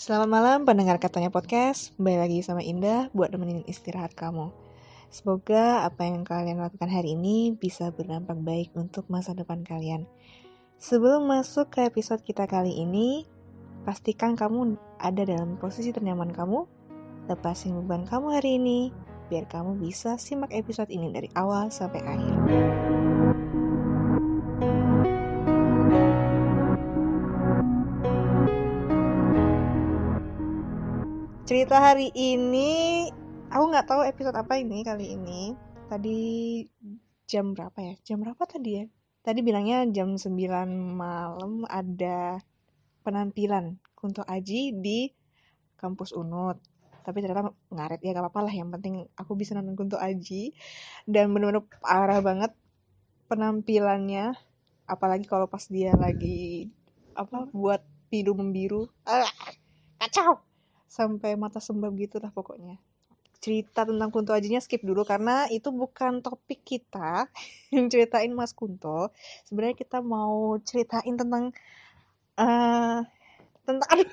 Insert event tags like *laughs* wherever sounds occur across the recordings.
Selamat malam pendengar katanya podcast. Kembali lagi sama Indah buat nemenin istirahat kamu. Semoga apa yang kalian lakukan hari ini bisa berdampak baik untuk masa depan kalian. Sebelum masuk ke episode kita kali ini Pastikan kamu ada dalam posisi ternyaman kamu. Lepasin beban kamu hari ini Biar kamu bisa simak episode ini dari awal sampai akhir cerita hari ini aku nggak tahu episode apa ini kali ini. Tadi jam berapa ya? Jam berapa tadi ya? Tadi bilangnya jam 9 malam ada penampilan Kunto Aji di kampus Unut. Tapi ternyata ngaret ya gak apa-apa lah. Yang penting aku bisa nonton Kunto Aji. Dan bener-bener parah banget penampilannya. Apalagi kalau pas dia lagi apa buat pidu membiru ah, kacau sampai mata sembab gitu lah pokoknya. Cerita tentang Kunto Ajinya skip dulu karena itu bukan topik kita *laughs* yang ceritain Mas Kunto. Sebenarnya kita mau ceritain tentang uh, tentang *laughs* aduh,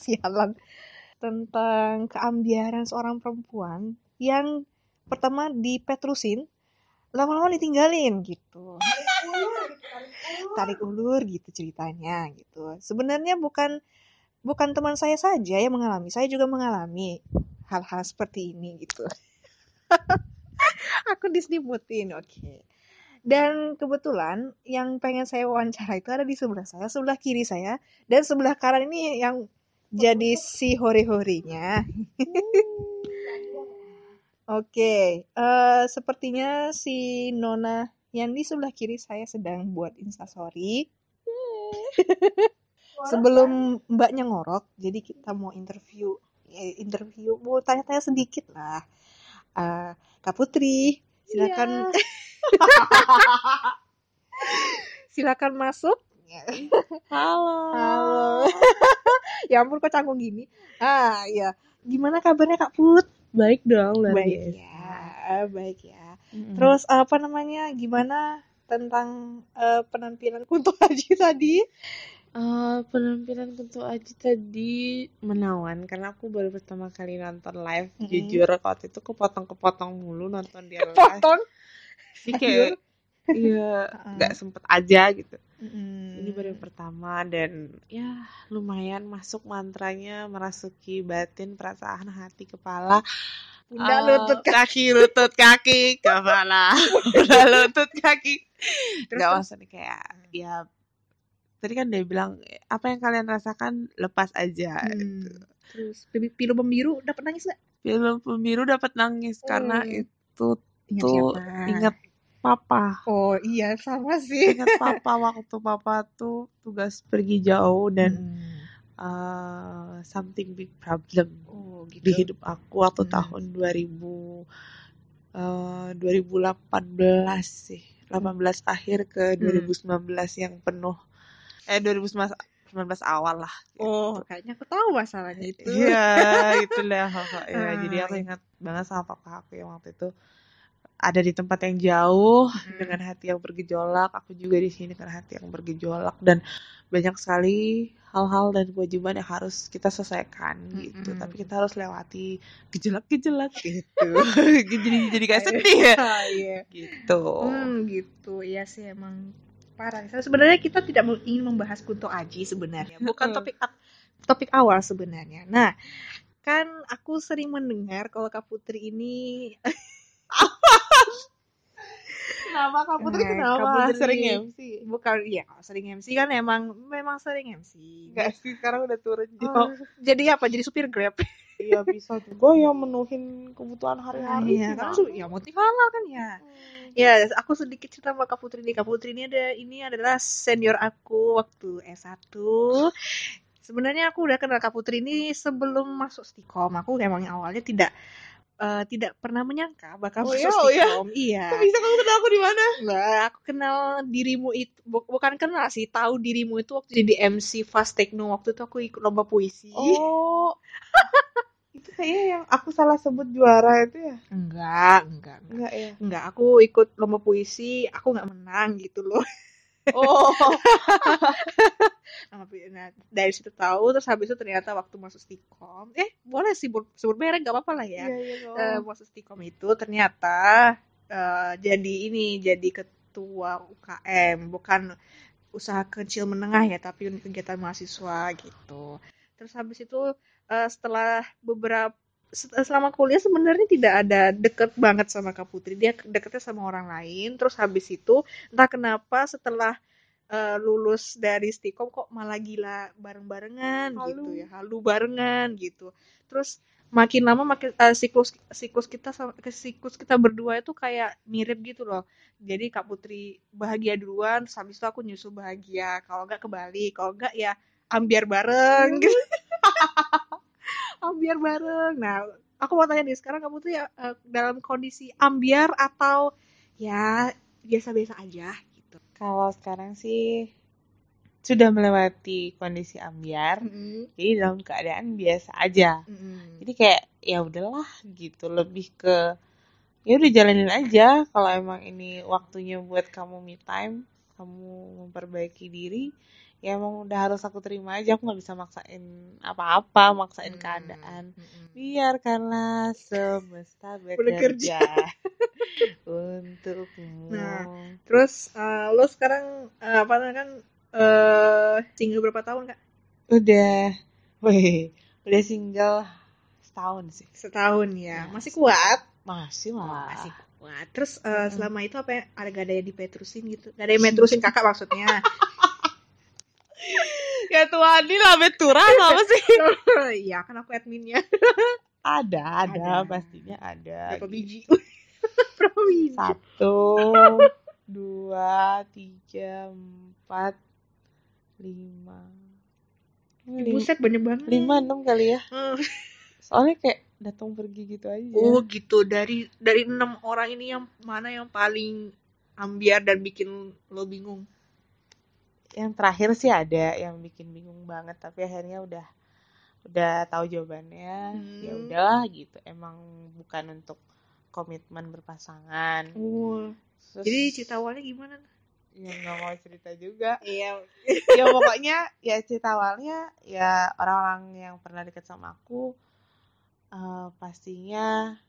sialan. Tentang keambiaran seorang perempuan yang pertama dipetrusin lama-lama ditinggalin gitu. Tarik ulur gitu ceritanya gitu. Sebenarnya bukan bukan teman saya saja yang mengalami, saya juga mengalami hal-hal seperti ini gitu. *laughs* Aku diselimutin, oke. Okay. Dan kebetulan yang pengen saya wawancara itu ada di sebelah saya, sebelah kiri saya, dan sebelah kanan ini yang jadi si hori-horinya. *laughs* Oke, okay. uh, eh, sepertinya si Nona yang di sebelah kiri saya sedang buat instastory *laughs* sebelum mbaknya ngorok jadi kita mau interview ya, interview mau tanya-tanya sedikit lah. Uh, kak Putri silakan. Yeah. *laughs* silakan masuk. Halo. Halo. *laughs* Ya ampun kok canggung gini? Ah ya gimana kabarnya kak Put? Baik dong baik ya baik ya. Mm-hmm. terus apa namanya gimana tentang uh, penampilan Kunto Haji tadi Uh, penampilan Kunto Aji tadi menawan karena aku baru pertama kali nonton live mm -hmm. jujur waktu itu kepotong-kepotong mulu nonton dia live kepotong sih kayak iya nggak uh. sempet aja gitu mm. ini baru pertama dan ya lumayan masuk mantranya merasuki batin perasaan hati kepala Pundak, uh, lutut, kaki, lutut, kaki, kepala, *laughs* lutut, kaki. Terus Gak maksudnya kayak ya tadi kan dia bilang apa yang kalian rasakan lepas aja hmm. gitu. terus pilu pembiru dapat nangis nggak pilu pembiru dapat nangis hmm. karena itu ingat tuh ingat papa oh iya sama sih ingat papa waktu papa tuh tugas pergi jauh dan hmm. uh, something big problem oh, gitu. di hidup aku waktu hmm. tahun 2000 uh, 2018 sih 18 akhir ke 2019 hmm. yang penuh eh 2019 awal lah. Gitu. Oh, kayaknya aku tahu masalahnya itu. Iya, *laughs* itulah. ya, ah, jadi aku ingat banget sama papa aku yang waktu itu ada di tempat yang jauh hmm. dengan hati yang bergejolak. Aku juga di sini dengan hati yang bergejolak dan banyak sekali hal-hal dan kewajiban yang harus kita selesaikan hmm. gitu. Tapi kita harus lewati gejolak-gejolak *laughs* gitu. *laughs* jadi jadi kayak sedih ya. Iya. Gitu. Hmm, gitu. Iya sih emang parah. Sebenarnya kita tidak ingin membahas Kunto Aji sebenarnya. Bukan topik topik awal sebenarnya. Nah kan aku sering mendengar kalau Kak Putri ini *laughs* Kenapa Kak Putri nah, kenapa? Kak Putri sering MC? Bukan, iya sering MC kan emang memang sering MC. Enggak sih, sekarang udah turun. Oh, jadi apa? Jadi supir Grab? *laughs* iya bisa juga ya menuhin kebutuhan hari-hari. Iya, kan ya motif halal kan ya. Hmm. Ya, aku sedikit cerita sama Kak Putri nih. Kak Putri ini ada ini adalah senior aku waktu S1. Sebenarnya aku udah kenal Kak Putri ini sebelum masuk Stikom. Aku emang awalnya tidak uh, tidak pernah menyangka bakal oh, iya, oh, iya. Iya. Kok bisa kamu kenal aku di mana? Nah, aku kenal dirimu itu bu bukan kenal sih, tahu dirimu itu waktu jadi MC Fast Techno waktu itu aku ikut lomba puisi. Oh. *laughs* itu kayaknya yang aku salah sebut juara itu ya? Enggak, enggak, enggak. Enggak ya. Enggak, aku ikut lomba puisi, aku nggak menang gitu loh. *laughs* oh. *laughs* Nah, dari situ tahu terus habis itu ternyata waktu masuk stikom eh boleh sih sebut merek gak apa-apa lah ya. Iya, Eh, oh. masuk stikom itu ternyata eh, jadi ini jadi ketua UKM bukan usaha kecil menengah ya tapi unit kegiatan mahasiswa gitu. Terus habis itu eh, setelah beberapa selama kuliah sebenarnya tidak ada deket banget sama Kak Putri. Dia deketnya sama orang lain. Terus habis itu entah kenapa setelah eh, lulus dari Stikom kok malah gila bareng-barengan gitu ya. Halu barengan gitu. Terus makin lama makin eh, siklus siklus kita siklus kita berdua itu kayak mirip gitu loh. Jadi Kak Putri bahagia duluan terus habis itu aku nyusul bahagia. Kalau nggak kebalik kalau nggak ya ambiar bareng gitu *laughs* ambiar bareng nah aku mau tanya nih sekarang kamu tuh ya eh, dalam kondisi ambiar atau ya biasa-biasa aja gitu Kalau sekarang sih sudah melewati kondisi ambiar, jadi dalam keadaan biasa aja. Jadi kayak ya udahlah gitu, lebih ke ya udah jalanin aja. Kalau emang ini waktunya buat kamu me time, kamu memperbaiki diri, ya emang udah harus aku terima aja. Aku nggak bisa maksain apa-apa, maksain keadaan. Biarkanlah semesta bekerja *laughs* untukmu. Nah, Terus eh, lo sekarang eh, apa namanya kan eh single berapa tahun kak? Udah, weh, udah single setahun sih. Setahun ya, Masih. masih kuat. Masih lah. Masih kuat. Terus eh, selama itu apa ya? Ada gak ada yang dipeterusin gitu? Gak ada yang *laughs* meterusin kakak maksudnya? Ya Tuhan, ini lah beturan apa sih? Iya kan aku adminnya. Ada, ada, Ada. pastinya ada. Berapa biji? *laughs* Berapa biji? Satu, dua, tiga, empat, lima. Lima, Buset banyak banget. lima enam kali ya. Hmm. Soalnya kayak datang pergi gitu aja. Oh gitu dari dari enam orang ini yang mana yang paling ambiar dan bikin lo bingung? Yang terakhir sih ada yang bikin bingung banget, tapi akhirnya udah udah tahu jawabannya. Hmm. Ya udahlah gitu. Emang bukan untuk komitmen berpasangan. Oh. Terus, Jadi cerita awalnya gimana? ya nggak mau cerita juga. Iya. ya pokoknya ya cerita awalnya ya orang-orang yang pernah deket sama aku eh, pastinya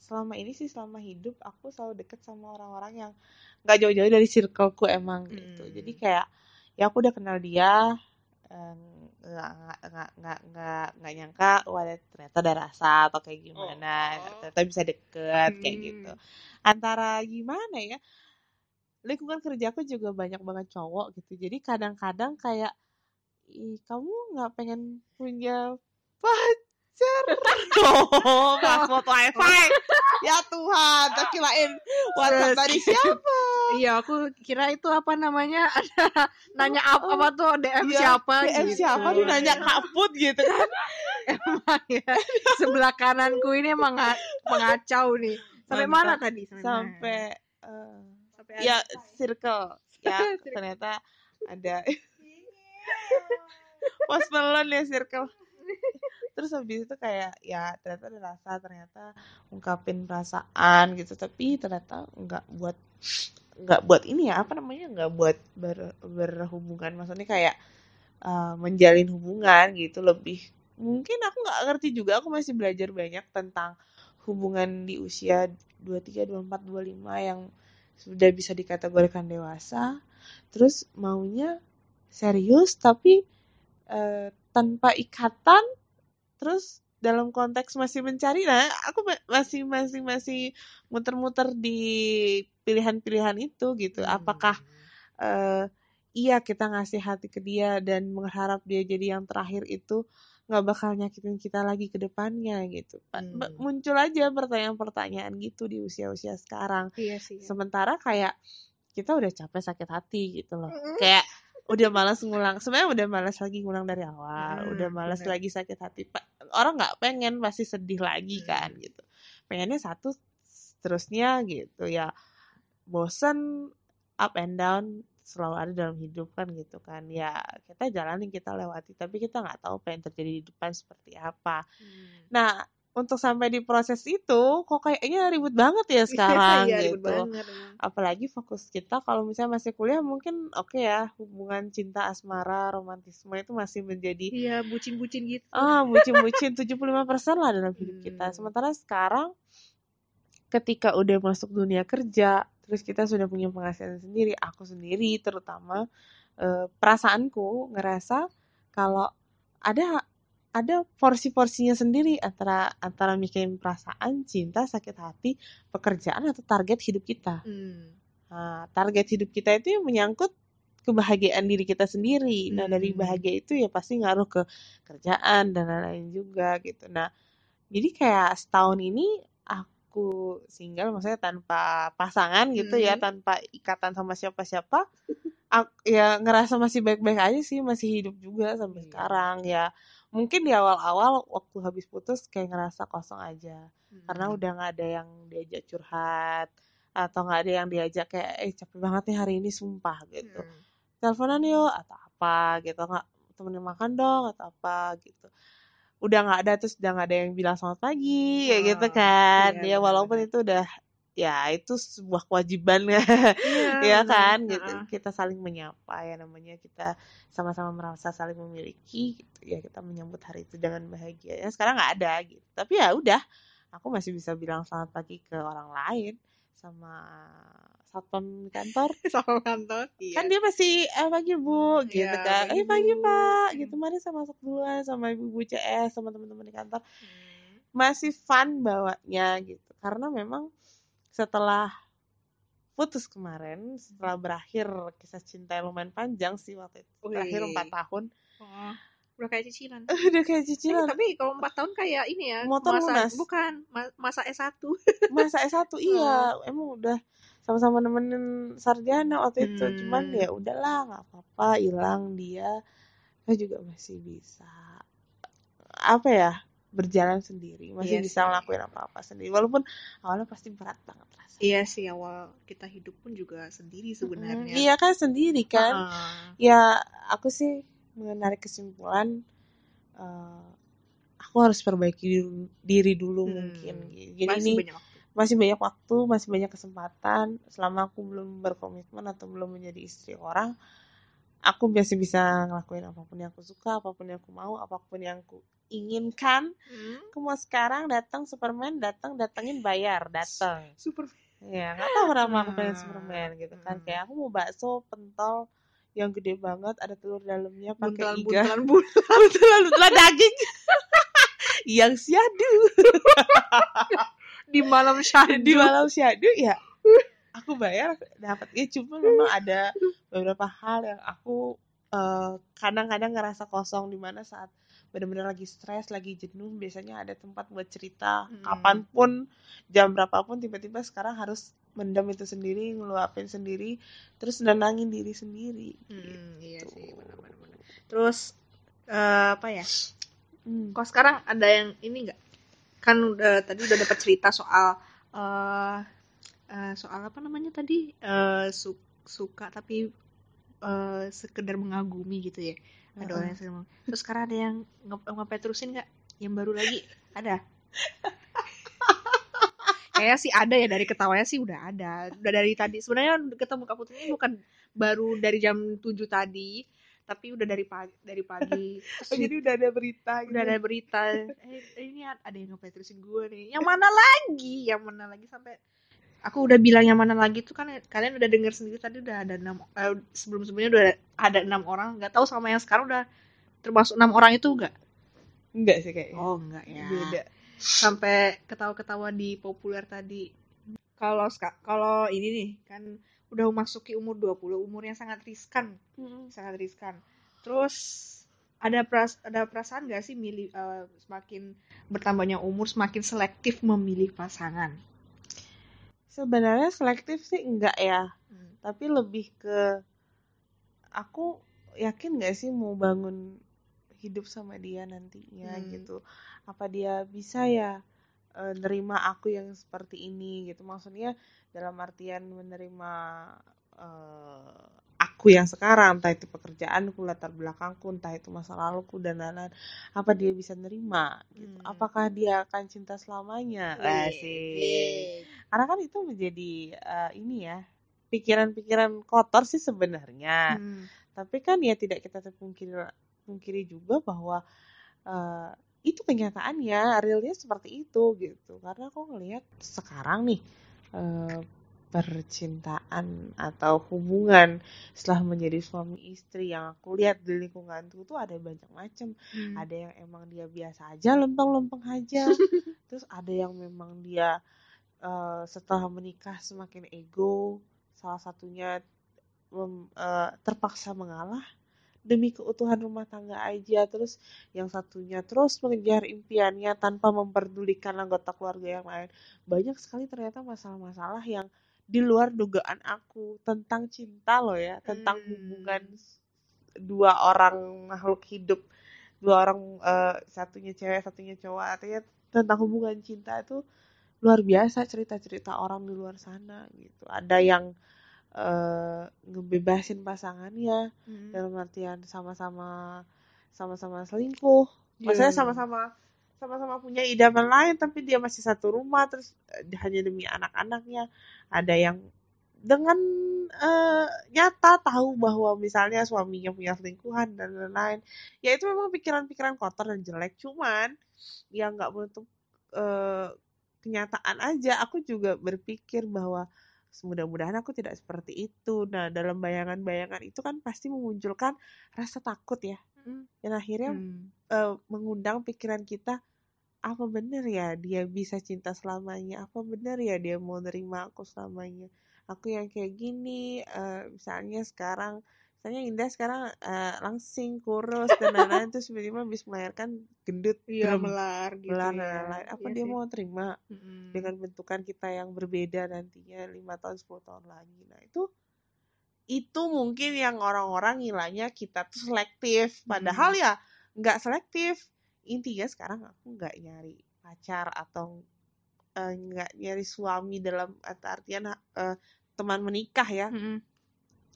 selama ini sih selama hidup aku selalu deket sama orang-orang yang nggak jauh-jauh dari circleku emang gitu Hmm. jadi kayak ya aku udah kenal dia eh, nggak nggak nggak nggak nggak nyangka wah ternyata ada rasa atau kayak gimana Oh. ternyata bisa deket kayak Hmm. gitu. Antara gimana ya lingkungan kerjaku juga banyak banget cowok gitu. Jadi kadang-kadang kayak ih kamu nggak pengen punya pacar? *laughs* Oh password *laughs* wifi. Ya Tuhan tak kirain WhatsApp dari siapa Iya, aku kira itu apa namanya *laughs* ada nanya apa, apa tuh DM Iya, siapa DM gitu. siapa nih nanya kaput gitu kan *laughs* Emang ya, sebelah kananku ini emang nga- mengacau nih. Sampai Mantap. mana tadi? Sampai, sampai mana? eh, sampai ya circle *laughs* ya ternyata ada pos melon ya circle terus habis itu kayak ya ternyata ada rasa ternyata ungkapin perasaan gitu tapi ternyata nggak buat nggak buat ini ya apa namanya nggak buat ber, berhubungan. Maksudnya kayak uh, menjalin hubungan gitu lebih mungkin aku nggak ngerti juga aku masih belajar banyak tentang hubungan di usia 23, 24, 25 yang sudah bisa dikategorikan dewasa. Terus maunya serius tapi eh, tanpa ikatan terus dalam konteks masih mencari nah aku ma- masih masih masih muter-muter di pilihan-pilihan itu gitu Hmm. apakah eh, iya kita ngasih hati ke dia dan mengharap dia jadi yang terakhir itu nggak bakal nyakitin kita lagi ke depannya gitu Hmm. muncul aja pertanyaan-pertanyaan gitu di usia-usia sekarang Iya sih. sementara kayak kita udah capek sakit hati gitu loh Mm. kayak udah malas ngulang sebenarnya udah malas lagi ngulang dari awal Hmm, udah malas bener. lagi sakit hati orang nggak pengen pasti sedih lagi kan Hmm. gitu pengennya satu terusnya gitu ya bosen up and down selalu ada dalam hidup kan gitu kan ya kita jalanin kita lewati tapi kita nggak tahu apa yang terjadi di depan seperti apa Hmm. Nah, untuk sampai di proses itu kok kayaknya ribet banget ya *laughs* sekarang Iya, gitu. ribet banget emang. Apalagi fokus kita kalau misalnya masih kuliah mungkin oke ya hubungan cinta asmara romantisme itu masih menjadi Iya, bucin-bucin gitu. ah bucin-bucin 75% lah dalam hidup kita. Hmm. Sementara sekarang ketika udah masuk dunia kerja, terus kita sudah punya penghasilan sendiri, aku sendiri terutama eh, perasaanku ngerasa kalau ada ada porsi-porsinya sendiri antara antara mikirin perasaan, cinta, sakit hati, pekerjaan atau target hidup kita. Hmm. Nah, target hidup kita itu yang menyangkut kebahagiaan diri kita sendiri. Nah, dari Hmm. bahagia itu ya pasti ngaruh ke kerjaan dan lain-lain juga gitu. Nah, jadi kayak setahun ini aku single, maksudnya tanpa pasangan gitu ya, Hmm. tanpa ikatan sama siapa-siapa. Ak- ya ngerasa masih baik-baik aja sih, masih hidup juga sampai Iya. sekarang ya. Mungkin di awal-awal waktu habis putus kayak ngerasa kosong aja karena Hmm. udah nggak ada yang diajak curhat atau nggak ada yang diajak kayak eh capek banget nih hari ini sumpah gitu Hmm. teleponan yuk atau apa gitu nggak temenin makan dong atau apa gitu udah nggak ada terus udah nggak ada yang bilang selamat pagi kayak gitu Oh, kan. Iya ya walaupun benar-benar. itu udah ya itu sebuah kewajiban ya Iya, *laughs* ya kan gitu. kita saling menyapa ya namanya kita sama-sama merasa saling memiliki gitu. Ya kita menyambut hari itu dengan bahagia. Ya sekarang nggak ada gitu. Tapi ya udah aku masih bisa bilang selamat pagi ke orang lain sama satpam kantor *laughs* Sama kantor. Iya. kan dia masih eh pagi bu gitu Iya, kan pagi, eh pagi Bu. pak Hmm. gitu mari saya masuk duluan sama ibu-ibu CS sama teman-teman di kantor Hmm. masih fun bawanya gitu karena memang setelah putus kemarin setelah berakhir kisah cinta yang lumayan panjang sih waktu itu terakhir Wih. empat tahun Oh, udah kayak cicilan. *laughs* udah kayak Eh, cicilan tapi kalau empat tahun kayak ini ya Motor masa lunas. bukan ma- masa S1 masa S1 iya *laughs* emang udah sama-sama nemenin sarjana waktu itu. Cuman Hmm. ya udahlah nggak apa-apa hilang dia. Saya juga masih bisa apa ya berjalan sendiri. Masih Iya bisa sih. ngelakuin apa-apa sendiri. Walaupun awalnya pasti berat banget rasanya iya sih awal kita hidup pun juga sendiri Mm, sebenarnya. iya kan sendiri kan. Heeh. ya aku sih menarik kesimpulan eh, aku harus perbaiki diri, diri dulu Hmm, mungkin. Jadi masih ini banyak masih banyak waktu masih banyak kesempatan. Selama aku belum berkomitmen atau belum menjadi istri orang aku masih bisa ngelakuin apa pun yang aku suka apa pun yang aku mau apa pun yang aku inginkan. Hmm, aku mau sekarang datang Superman datang datangin bayar datang. Super ya nggak tahu kenapa aku pengen Hmm, Superman gitu kan. Hmm. kayak aku mau bakso pentol yang gede banget ada telur dalamnya pakai iga. buntelan *laughs* buntelan. Buntelan buntelan daging. *laughs* Yang syadu *laughs* di malam syahdu di malam syadu ya *laughs* aku bayar dapatnya cuma memang ada beberapa hal yang aku eh, kadang-kadang ngerasa kosong di mana saat benar-benar lagi stres lagi jenuh biasanya ada tempat buat cerita Hmm. kapan pun jam berapapun tiba-tiba sekarang harus mendam itu sendiri ngeluapin sendiri terus nenangin diri sendiri Hmm, iya gitu. sih benar-benar benar. terus eh, apa ya Hmm. kok sekarang ada yang ini nggak kan udah tadi udah dapat cerita soal eh eh, soal apa namanya tadi? Eh su- suka tapi eh, sekedar mengagumi gitu ya. Ada orang yang terus sekarang ada yang nge- nge terusin nggak? Yang baru lagi? Ada? *laughs* Kayaknya sih ada ya dari ketawanya sih udah ada. Udah dari tadi. Sebenarnya ketemu Kak Putri ini bukan baru dari jam 7 tadi, tapi udah dari pagi dari pagi. *laughs* Terus Oh, jadi udah ada berita gitu. udah ada berita. *laughs* Eh ini ada yang ngepeterusin gue nih. Yang mana lagi? Yang mana lagi? Sampai aku udah bilang yang mana lagi tuh kan kalian udah dengar sendiri tadi udah ada enam eh, sebelum sebelumnya udah ada enam orang. Nggak tahu sama yang sekarang udah termasuk enam orang itu enggak enggak sih kayaknya. Oh enggak ya. Beda. Sampai ketawa-ketawa di populer tadi. Kalau kalau ini nih kan udah memasuki umur 20 umur yang sangat riskan. Sangat riskan. Terus ada peras ada perasaan gak sih milih eh, semakin bertambahnya umur semakin selektif memilih pasangan? Sebenarnya selektif sih enggak ya. Tapi lebih ke aku yakin gak sih mau bangun hidup sama dia nantinya Hmm. gitu. Apa dia bisa ya eh, nerima aku yang seperti ini gitu maksudnya dalam artian menerima eh, aku yang sekarang entah itu pekerjaanku latar belakangku entah itu masa laluku dan lain-lain apa dia bisa nerima gitu Hmm. apakah dia akan cinta selamanya wih. karena kan itu menjadi eh, ini ya pikiran-pikiran kotor sih sebenarnya Hmm. tapi kan ya tidak kita pungkiri pungkiri juga bahwa eh, itu kenyataannya realnya seperti itu gitu. Karena aku ngelihat sekarang nih eh, percintaan atau hubungan setelah menjadi suami istri yang aku lihat di lingkunganku tuh ada banyak macam Hmm. ada yang emang dia biasa aja lempeng-lempeng aja. *laughs* Terus ada yang memang dia eh, setelah menikah semakin ego salah satunya mem- eh, terpaksa mengalah demi keutuhan rumah tangga aja. Terus yang satunya terus mengejar impiannya tanpa memperdulikan anggota keluarga yang lain. Banyak sekali ternyata masalah-masalah yang di luar dugaan aku tentang cinta loh ya tentang Hmm. hubungan dua orang makhluk hidup. Dua orang eh, satunya cewek satunya cowok. Artinya tentang hubungan cinta itu luar biasa cerita-cerita orang di luar sana gitu. Ada yang eh, ngebebasin pasangannya Hmm. dalam artian sama-sama sama-sama selingkuh maksudnya Iya. sama-sama sama-sama punya idaman lain tapi dia masih satu rumah terus eh, hanya demi anak-anaknya ada yang dengan eh, nyata tahu bahwa misalnya suaminya punya selingkuhan dan lain-lain ya itu memang pikiran-pikiran kotor dan jelek cuman ya nggak menutup eh, kenyataan aja aku juga berpikir bahwa mudah-mudahan aku tidak seperti itu nah dalam bayangan-bayangan itu kan pasti memunculkan rasa takut ya Hmm. dan akhirnya Hmm. eh, mengundang pikiran kita apa bener ya dia bisa cinta selamanya apa bener ya dia mau nerima aku selamanya aku yang kayak gini eh, misalnya sekarang misalnya Indah sekarang eh, langsing kurus dan lain-lain terus tiba-tiba habis melahirkan gendut Iya belum melar gitu belar ya. lain-lain apa Iya dia sih. mau terima Mm-mm. dengan bentukan kita yang berbeda nantinya lima tahun 10 tahun lagi nah itu itu mungkin yang orang-orang ngilanya kita tuh selektif padahal ya nggak selektif intinya sekarang aku nggak nyari pacar atau eh, nggak nyari suami dalam artian eh, teman menikah ya Mm-mm.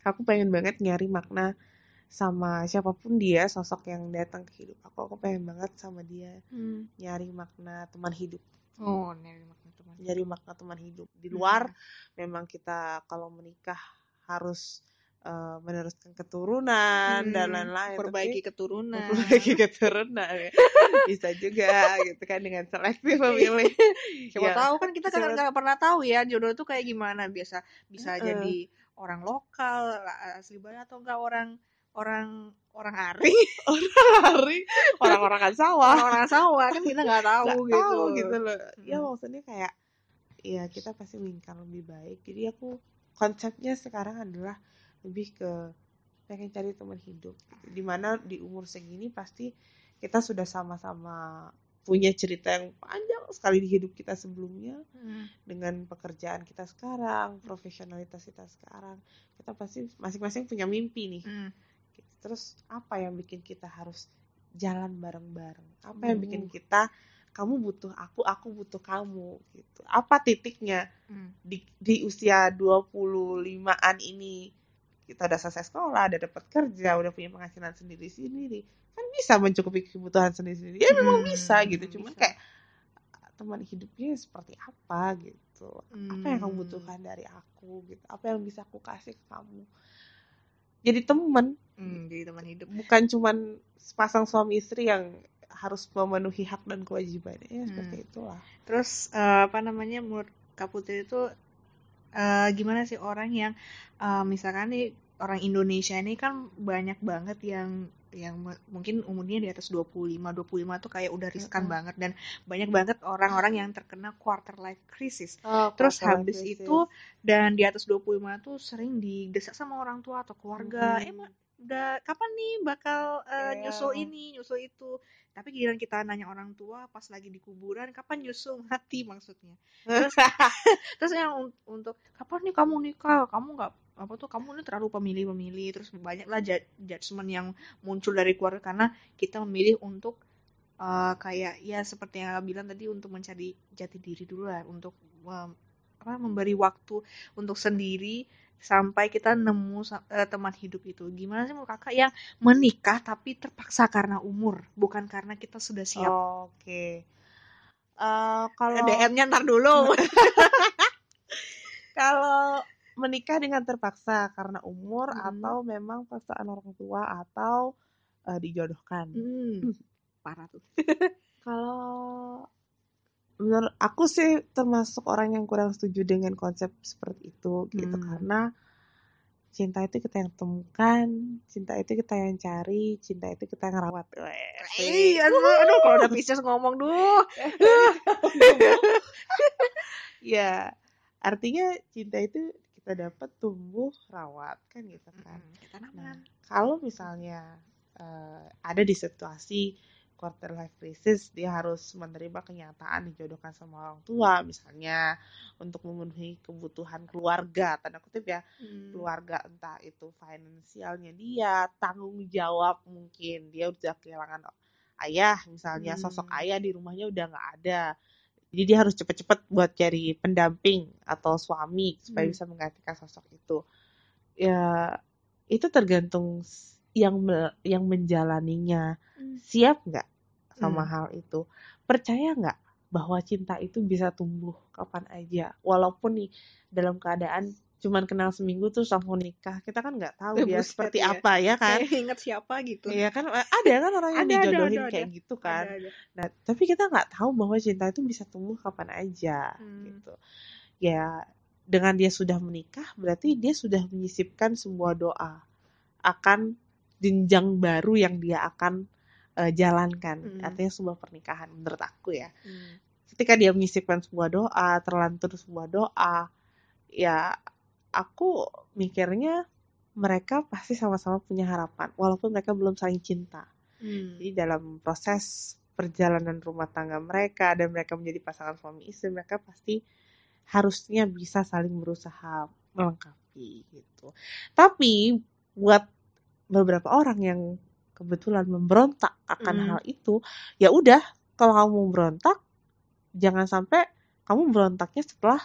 Aku pengen banget nyari makna sama siapa pun dia sosok yang datang ke hidup aku aku pengen banget sama dia Hmm. nyari makna teman hidup Oh, nyari makna teman. nyari makna teman hidup di luar memang kita kalau menikah harus eh, meneruskan keturunan dan Hmm, lain-lain Perbaiki Tapi- keturunan. memperbaiki keturunan ya. *laughs* bisa juga gitu kan dengan selektif memilih Siapa Ya, tahu kan kita kan nggak pernah tahu ya jodoh itu kayak gimana. Biasa bisa Heeh. jadi orang lokal asli Bali atau enggak orang orang orang Ari, *laughs* hari orang-orang kan sawah. Orang sawah kan kita nggak tahu nggak gitu. tahu gitu loh. Ya maksudnya kayak ya kita pasti menginginkan lebih baik. Jadi aku konsepnya sekarang adalah lebih ke pengen cari teman hidup di mana di umur segini pasti kita sudah sama-sama punya cerita yang panjang sekali di hidup kita sebelumnya Hmm. dengan pekerjaan kita sekarang profesionalitas kita sekarang kita pasti masing-masing punya mimpi nih Hmm. Terus apa yang bikin kita harus jalan bareng-bareng? Apa yang bikin Uh. kita kamu butuh aku, aku butuh kamu gitu. Apa titiknya Hmm. di di usia 25-an ini kita udah selesai sekolah, udah dapat kerja, udah punya penghasilan sendiri-sendiri. Kan bisa mencukupi kebutuhan sendiri-sendiri. Ya memang Hmm, bisa gitu. Cuman bisa. kayak teman hidupnya seperti apa gitu. Apa yang kamu Hmm. butuhkan dari aku gitu. Apa yang bisa aku kasih ke kamu. Jadi temen Hmm, jadi teman hidup. bukan cuman sepasang suami istri yang harus memenuhi hak dan kewajibannya ya, Hmm. seperti itulah Terus eh, apa namanya menurut Kak Putri itu eh, gimana sih orang yang eh, misalkan nih orang Indonesia ini kan banyak banget yang yang mu- mungkin umurnya di atas 25, 25 tuh kayak udah riskan Mm-mm. banget dan banyak banget orang-orang yang terkena quarter life crisis. oh, Terus habis itu dan di atas 25 tuh sering didesak sama orang tua atau keluarga, Mhm. emang udah kapan nih bakal eh, Iya. nyusul ini, nyusul itu. Tapi giliran kita nanya orang tua pas lagi di kuburan, kapan nyusul mati maksudnya. Terus *laughs* terus yang un- untuk kapan nih kamu nikah? Kamu nggak apa tuh kamu ini terlalu pemilih-pemilih terus banyaklah ju- judgement yang muncul dari keluarga karena kita memilih untuk eh, kayak ya seperti yang bilang tadi untuk mencari jati diri dulu lah untuk em, apa memberi waktu untuk sendiri sampai kita nemu eh, teman hidup itu. Gimana sih menurut kakak yang menikah tapi terpaksa karena umur, bukan karena kita sudah siap. Oke. Eh, kalau DM-nya ntar dulu. *laughs* kalau menikah dengan terpaksa karena umur Hmm. atau memang paksaan orang tua atau eh, dijodohkan. Hmm, parah tuh. Kalau menurut aku sih termasuk orang yang kurang setuju dengan konsep seperti itu gitu Hmm. karena cinta itu kita yang temukan, cinta itu kita yang cari, cinta itu kita yang rawat. Eh, aduh, aduh kalau udah Pisces ngomong duh. *laughs* Ya, artinya cinta itu kita dapat tumbuh rawat kan gitu kan. Kita Nah, kalau misalnya eh, ada di situasi quarter life crisis, dia harus menerima kenyataan dijodohkan sama orang tua, misalnya untuk memenuhi kebutuhan keluarga, tanda kutip ya, keluarga entah itu finansialnya dia, tanggung jawab mungkin dia udah kehilangan ayah, misalnya Hmm. sosok ayah di rumahnya udah nggak ada. Jadi dia harus cepet-cepet buat cari pendamping atau suami supaya Hmm. bisa menggantikan sosok itu. Ya itu tergantung yang me- yang menjalaninya siap nggak sama Hmm. hal itu percaya nggak bahwa cinta itu bisa tumbuh kapan aja walaupun nih dalam keadaan cuman kenal seminggu terus langsung nikah kita kan nggak tahu Eh, dia buset, seperti iya. apa ya kan Kayak inget siapa gitu. Iya kan ada kan orang yang Ada, ada, dijodohin ada, kayak gitu kan Ada, ada. nah tapi kita nggak tahu bahwa cinta itu bisa tumbuh kapan aja Hmm. gitu ya dengan dia sudah menikah berarti dia sudah menyisipkan sebuah doa akan jenjang baru yang dia akan eh, jalankan Hmm. artinya sebuah pernikahan menurut aku ya Hmm. ketika dia menyisipkan sebuah doa terlantur sebuah doa ya aku mikirnya mereka pasti sama-sama punya harapan walaupun mereka belum saling cinta Hmm. jadi dalam proses perjalanan rumah tangga mereka dan mereka menjadi pasangan suami istri, mereka pasti harusnya bisa saling berusaha melengkapi gitu. Tapi buat beberapa orang yang kebetulan memberontak akan Mm. hal itu, ya udah kalau kamu berontak, jangan sampai kamu berontaknya setelah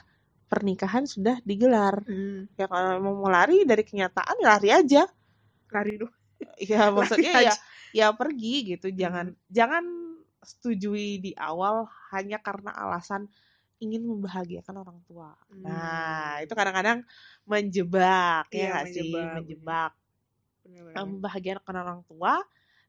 pernikahan sudah digelar. Hmm. Ya kalau emang mau lari dari kenyataan ya lari aja. Lari dong. *laughs* Ya maksudnya Lari ya aja. ya pergi gitu jangan jangan setujui di awal hanya karena alasan ingin membahagiakan orang tua nah Hmm. itu kadang-kadang menjebak Iya, ya nggak sih menjebak, menjebak membahagiakan orang tua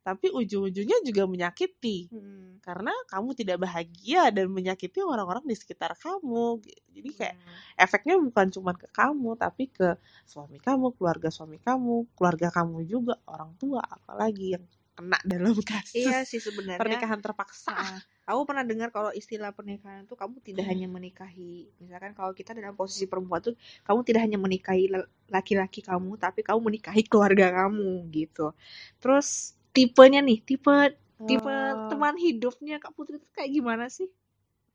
tapi ujung-ujungnya juga menyakiti. Hmm. karena kamu tidak bahagia dan menyakiti orang-orang di sekitar kamu jadi kayak efeknya bukan cuma ke kamu tapi ke suami kamu keluarga suami kamu keluarga kamu juga orang tua apalagi yang kena dalam kasus Iya sih sebenarnya. pernikahan terpaksa Ah, aku pernah dengar kalau istilah pernikahan itu kamu tidak hanya menikahi, misalkan kalau kita dalam posisi perempuan tuh kamu tidak hanya menikahi la- laki-laki kamu, tapi kamu menikahi keluarga kamu gitu. Terus tipenya nih, tipe tipe Oh, teman hidupnya Kak Putri itu kayak gimana sih?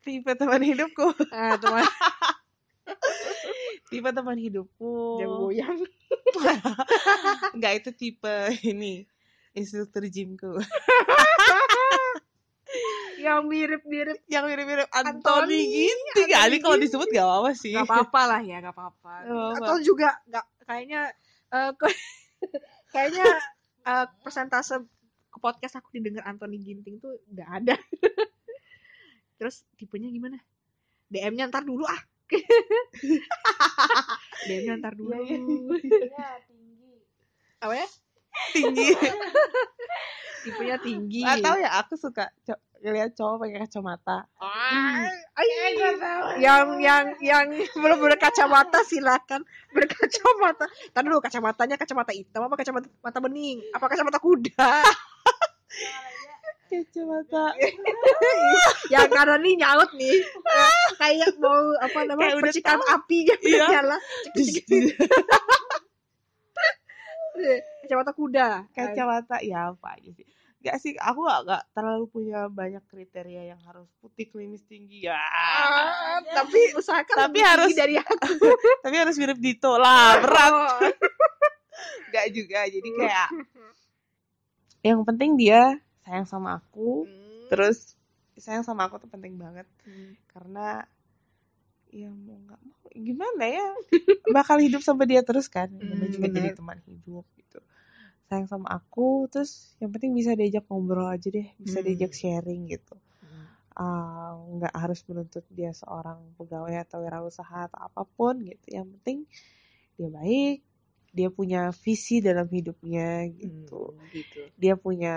tipe teman hidupku Ah, teman *laughs* tipe teman hidupku jago goyang. *laughs* nggak itu tipe ini instruktur gymku *laughs* yang mirip-mirip yang mirip-mirip Anthony, Ginting kali kalau disebut gak apa-apa sih nggak apa-apa lah ya, nggak apa-apa. Atau juga nggak kayaknya eh, ke- *laughs* kayaknya eh, persentase ke podcast aku didengar Anthony Ginting tuh nggak ada. *laughs* Terus tipenya gimana? DM-nya ntar dulu ah. DM-nya ntar dulu. Iya, iya. Apa ya? Tinggi *laughs* Tipenya tinggi. Gak tau ya aku suka co- ngeliat cowok pakai kacamata Ah, ay, yang yang yang belum berkacamata silakan berkacamata. Tadi dulu kacamatanya kacamata hitam apa kacamata mata bening? Apa kacamata kuda? *laughs* kacamata *laughs* yang kanan nih nyaut nih. Kayak mau apa namanya percikan tahu. api gitu Iya. nyala. Kacamata kuda. kacamata ya apa aja sih Gak sih, aku gak, gak terlalu punya banyak kriteria yang harus putih klimis tinggi ya. Ah, tapi usahakan Tapi lebih harus- dari *laughs* aku. Tapi harus mirip Dito lah, berat. Oh. *laughs* Gak juga, jadi kayak *laughs* yang penting dia sayang sama aku, Hmm. terus sayang sama aku tuh penting banget Hmm. karena ya mau nggak mau. Gimana ya? *laughs* Bakal hidup sama dia terus kan? Namanya Hmm, juga jadi bener. teman hidup gitu. Sayang sama aku terus yang penting bisa diajak ngobrol aja deh bisa Hmm. diajak sharing gitu. Ah, nggak harus menuntut dia seorang pegawai atau wirausaha atau apa pun gitu. Yang penting dia baik dia punya visi dalam hidupnya gitu. Hmm, gitu. dia punya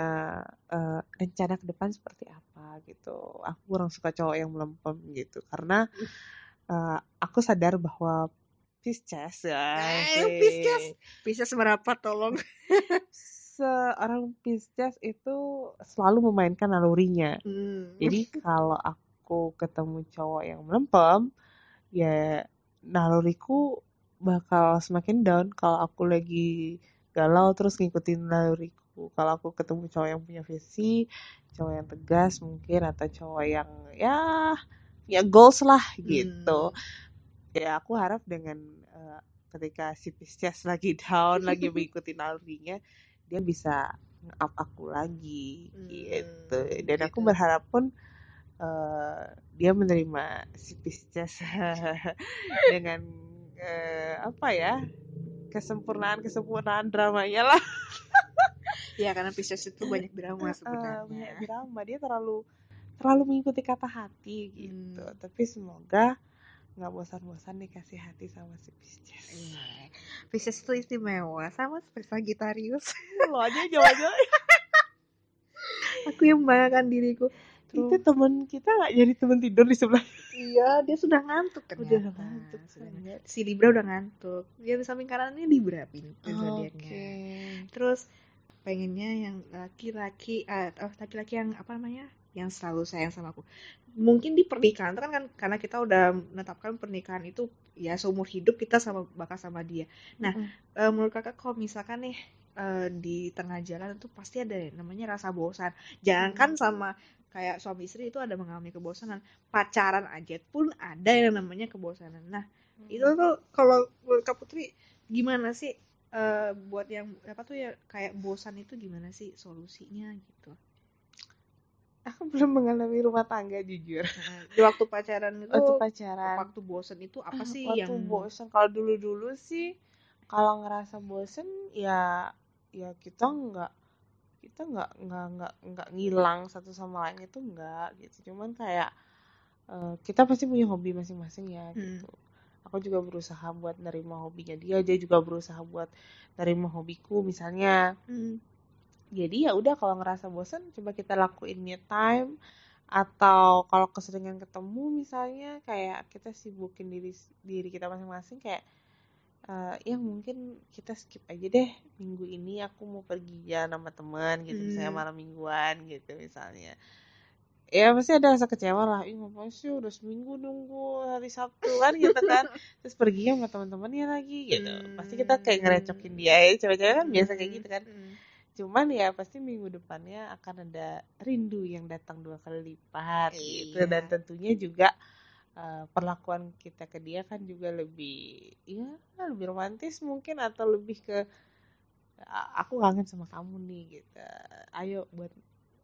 eh, rencana ke depan seperti apa gitu. Aku kurang suka cowok yang melempem gitu. Karena *laughs* eh, aku sadar bahwa Pisces ya Eh, Pisces. Pisces merapat tolong. seorang Pisces itu selalu memainkan nalurinya Hmm. Jadi *laughs* kalau aku ketemu cowok yang melempem, ya naluriku bakal semakin down kalau aku lagi galau terus ngikutin naluriku. Kalau aku ketemu cowok yang punya visi, cowok yang tegas mungkin atau cowok yang ya ya goals lah gitu. Ya aku harap dengan eh, ketika si Pisces lagi *laughs* down, lagi *laughs* mengikuti nalurinya, dia bisa nge-up aku lagi gitu. Hmm, Dan aku gitu. berharap pun eh, dia menerima si Pisces *laughs* dengan eh, apa ya kesempurnaan kesempurnaan dramanya lah Ya karena Pisces itu banyak drama sebenarnya. banyak drama dia terlalu terlalu mengikuti kata hati gitu Hmm. tapi semoga nggak bosan-bosan dikasih hati sama si Pisces Iya. Pisces itu istimewa sama seperti Sagittarius. lo aja jawab-jawab *laughs* Aku yang membanggakan diriku. itu Terus, temen kita nggak jadi temen tidur di sebelah iya dia sudah ngantuk ternyata. udah ngantuk Sudah ngantuk. Si Libra udah ngantuk. Dia di samping kanannya Libra pin oke zodiaknya. Terus pengennya yang laki-laki eh oh, laki-laki yang apa namanya? Yang selalu sayang sama aku. Mungkin di pernikahan kan, kan karena kita udah menetapkan pernikahan itu ya seumur hidup kita sama bakal sama dia. Nah, Mm-mm. eh, menurut kakak kalau misalkan nih eh, di tengah jalan itu pasti ada namanya rasa bosan. Jangankan sama kayak suami istri itu ada mengalami kebosanan, pacaran aja pun ada yang namanya kebosanan. Nah, itu tuh kalau menurut Kak Putri gimana sih eh, buat yang apa tuh ya kayak bosan itu gimana sih solusinya gitu? Aku belum mengalami rumah tangga jujur. Di waktu pacaran itu waktu pacaran. waktu bosan itu apa sih waktu yang bosen. Kalau dulu dulu sih kalau ngerasa bosen ya ya kita nggak kita nggak nggak nggak nggak ngilang satu sama lain itu nggak gitu. Cuman kayak eh, kita pasti punya hobi masing-masing ya Hmm. gitu. Aku juga berusaha buat nerima hobinya dia dia juga berusaha buat nerima hobiku misalnya. Hmm. Jadi ya udah kalau ngerasa bosen coba kita lakuin me time atau kalau keseringan ketemu misalnya kayak kita sibukin diri diri kita masing-masing kayak eh, ya mungkin kita skip aja deh minggu ini aku mau pergi ya sama teman gitu misalnya Hmm. malam mingguan gitu misalnya. Ya pasti ada rasa kecewa lah ih ngapain sih udah seminggu nunggu hari Sabtu kan gitu kan. *laughs* Terus pergi sama teman-temannya lagi gitu. Pasti kita kayak ngerecokin dia ya cewek-cewek kan biasa kayak gitu kan. Hmm. Cuman ya pasti minggu depannya akan ada rindu yang datang dua kali lipat gitu Iya. dan tentunya juga eh, perlakuan kita ke dia kan juga lebih ya lebih romantis mungkin atau lebih ke "A- aku kangen sama kamu nih gitu ayo buat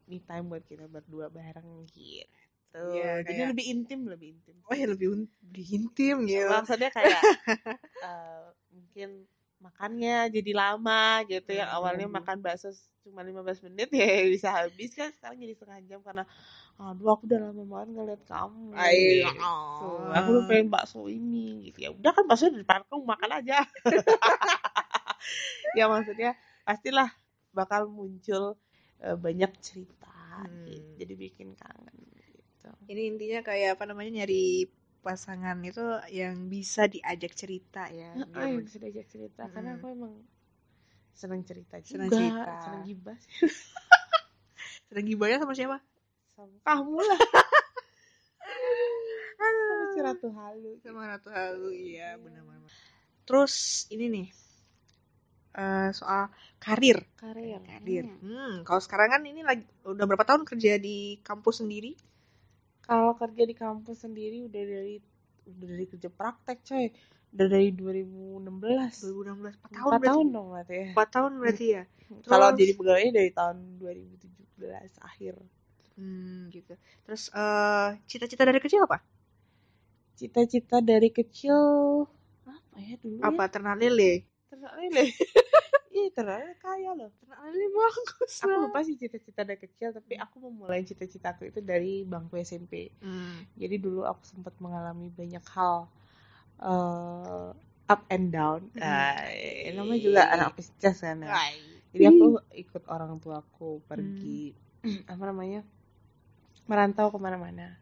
me time buat kita berdua bareng gitu jadi kayak- lebih intim lebih intim Oh ya lebih, lebih intim gitu. maksudnya kayak *laughs* eh, mungkin makannya jadi lama gitu yang Hmm. awalnya makan bakso cuma 15 menit *laughs* ya bisa habis kan sekarang jadi setengah jam karena aduh aku udah lama banget ngeliat kamu gitu. aku udah pengen bakso ini gitu ya udah kan bakso di depan kamu makan aja *laughs* ya maksudnya pastilah bakal muncul eh, banyak cerita Hmm. gitu. jadi bikin kangen gitu Ini intinya kayak apa namanya nyari pasangan itu yang bisa diajak cerita ya. Ah, biar- yang bisa diajak cerita karena Mm-mm. aku emang seneng cerita juga Seneng cerita. seneng gibah sih. *laughs* Sedang gibahnya sama siapa? sama *laughs* kamu lah sama si Ratu Halu Sama Ratu Halu, iya benar-benar. Terus ini nih eh, soal karir. karir Karir. Hmm. Hmm, kalau sekarang kan ini lagi udah berapa tahun kerja di kampus sendiri? Kalau kerja di kampus sendiri udah dari udah dari kerja praktek coy udah dari 2016 2016, 4 tahun empat berarti. tahun dong berarti ya 4 tahun berarti ya. *laughs* kalau jadi pegawainya dari tahun 2017 akhir Hmm, gitu. Terus eh cita-cita dari kecil apa? cita-cita dari kecil apa ya dulu Apa ya? ternak lele? ternak lele *laughs* iya lele kaya loh Ternak lele bagus. aku lupa sih cita-cita dari kecil tapi aku memulai cita-citaku itu dari bangku SMP Hmm. jadi dulu aku sempat mengalami banyak hal eh, up and down Hmm. nah, namanya juga anak pisces kan ya. Jadi aku ikut orang tuaku pergi *clears throat* apa namanya merantau ke mana-mana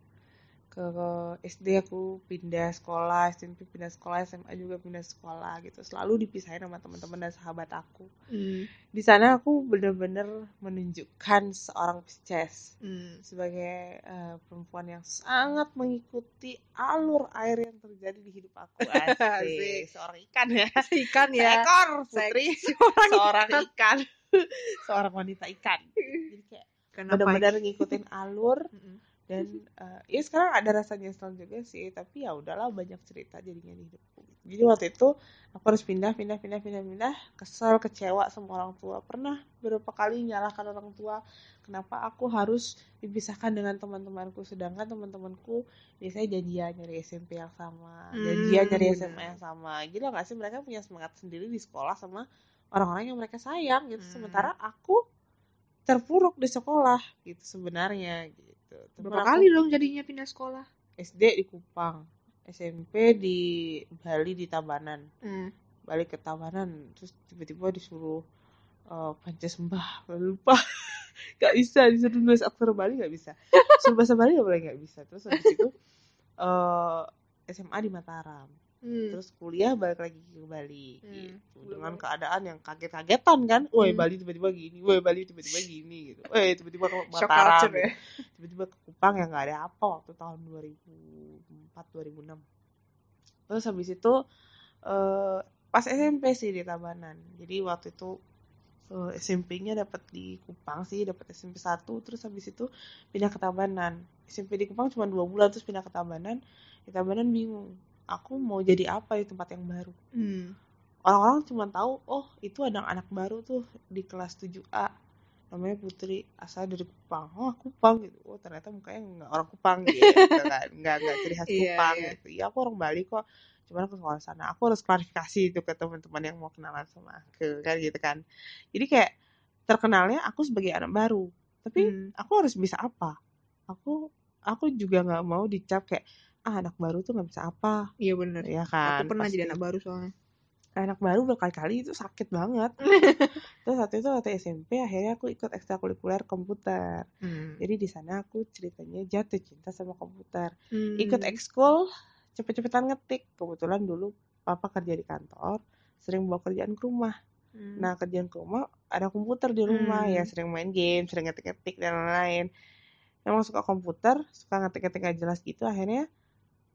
ke, SD aku pindah sekolah SMP pindah sekolah SMA juga pindah sekolah gitu selalu dipisahin sama teman-teman dan sahabat aku Hmm. di sana aku bener-bener menunjukkan seorang Pisces Hmm. sebagai eh, perempuan yang sangat mengikuti alur air yang terjadi di hidup aku *laughs* Asik. seorang ikan ya *laughs* Ikan ya. seekor putri *laughs* Seorang seorang ikan seorang wanita ikan jadi kayak benar-benar ngikutin alur Mm-mm. Dan *laughs* eh, ya sekarang ada rasa nyesel juga sih tapi ya udahlah banyak cerita jadinya di hidupku jadi waktu itu aku harus pindah pindah pindah pindah pindah. Kesel kecewa sama orang tua. Pernah beberapa kali nyalahkan orang tua kenapa aku harus dipisahkan dengan teman-temanku. Sedangkan teman-temanku biasanya janjian nyari SMP yang sama Hmm, janjian nyari benar. SMA yang sama. Gila gak sih? Mereka punya semangat sendiri di sekolah sama orang-orang yang mereka sayang gitu. Hmm. sementara aku terpuruk di sekolah gitu sebenarnya gitu. Berapa aku kali dong jadinya pindah sekolah? SD di Kupang SMP di Bali di Tabanan. Hmm. balik ke Tabanan terus tiba-tiba disuruh uh, Pancasembah lupa. *laughs* Gak bisa disuruh nulis aksara Bali gak bisa. Suruh bahasa Bali gak boleh gak bisa. Terus habis itu uh, SMA di Mataram Hmm. terus kuliah balik lagi ke Bali Hmm. gitu. dengan keadaan yang kaget-kagetan kan. Woi Hmm. Bali tiba-tiba gini woi Bali tiba-tiba *laughs* gini gitu. Woi tiba-tiba ke Mataram. ya. tiba-tiba ke Kupang yang nggak ada apa waktu tahun 2004 2006 terus habis itu eh, pas SMP sih di Tabanan. Jadi waktu itu eh, SMP-nya dapat di Kupang sih dapat SMP 1 terus habis itu pindah ke Tabanan. SMP di Kupang cuma dua bulan terus pindah ke Tabanan. Di Tabanan bingung aku mau jadi apa di tempat yang baru. Hmm. orang-orang cuma tahu oh itu ada anak baru tuh di kelas 7A namanya Putri asal dari Kupang. Oh Kupang gitu. Oh ternyata mukanya nggak orang Kupang gitu kan nggak nggak ciri khas *laughs* Iya, Kupang iya. gitu. Ya aku orang Bali kok. Cuman aku sekolah sana aku harus klarifikasi itu ke teman-teman yang mau kenalan sama aku kan gitu kan. Jadi kayak terkenalnya aku sebagai anak baru. Tapi Hmm. aku harus bisa apa? Aku aku juga nggak mau dicap kayak ah anak baru tuh nggak bisa apa Iya bener. ya kan Aku pernah jadi Pasti anak baru soalnya. anak baru berkali-kali itu sakit banget. *laughs* Terus waktu itu waktu SMP akhirnya aku ikut ekstrakurikuler komputer. Hmm. Jadi di sana aku ceritanya jatuh cinta sama komputer. Hmm. Ikut ekskul cepet-cepetan ngetik. Kebetulan dulu papa kerja di kantor, sering bawa kerjaan ke rumah. Hmm. Nah kerjaan ke rumah ada komputer di rumah Hmm. ya sering main game, sering ngetik-ngetik dan lain-lain. Emang suka komputer, suka ngetik-ngetik gak jelas gitu akhirnya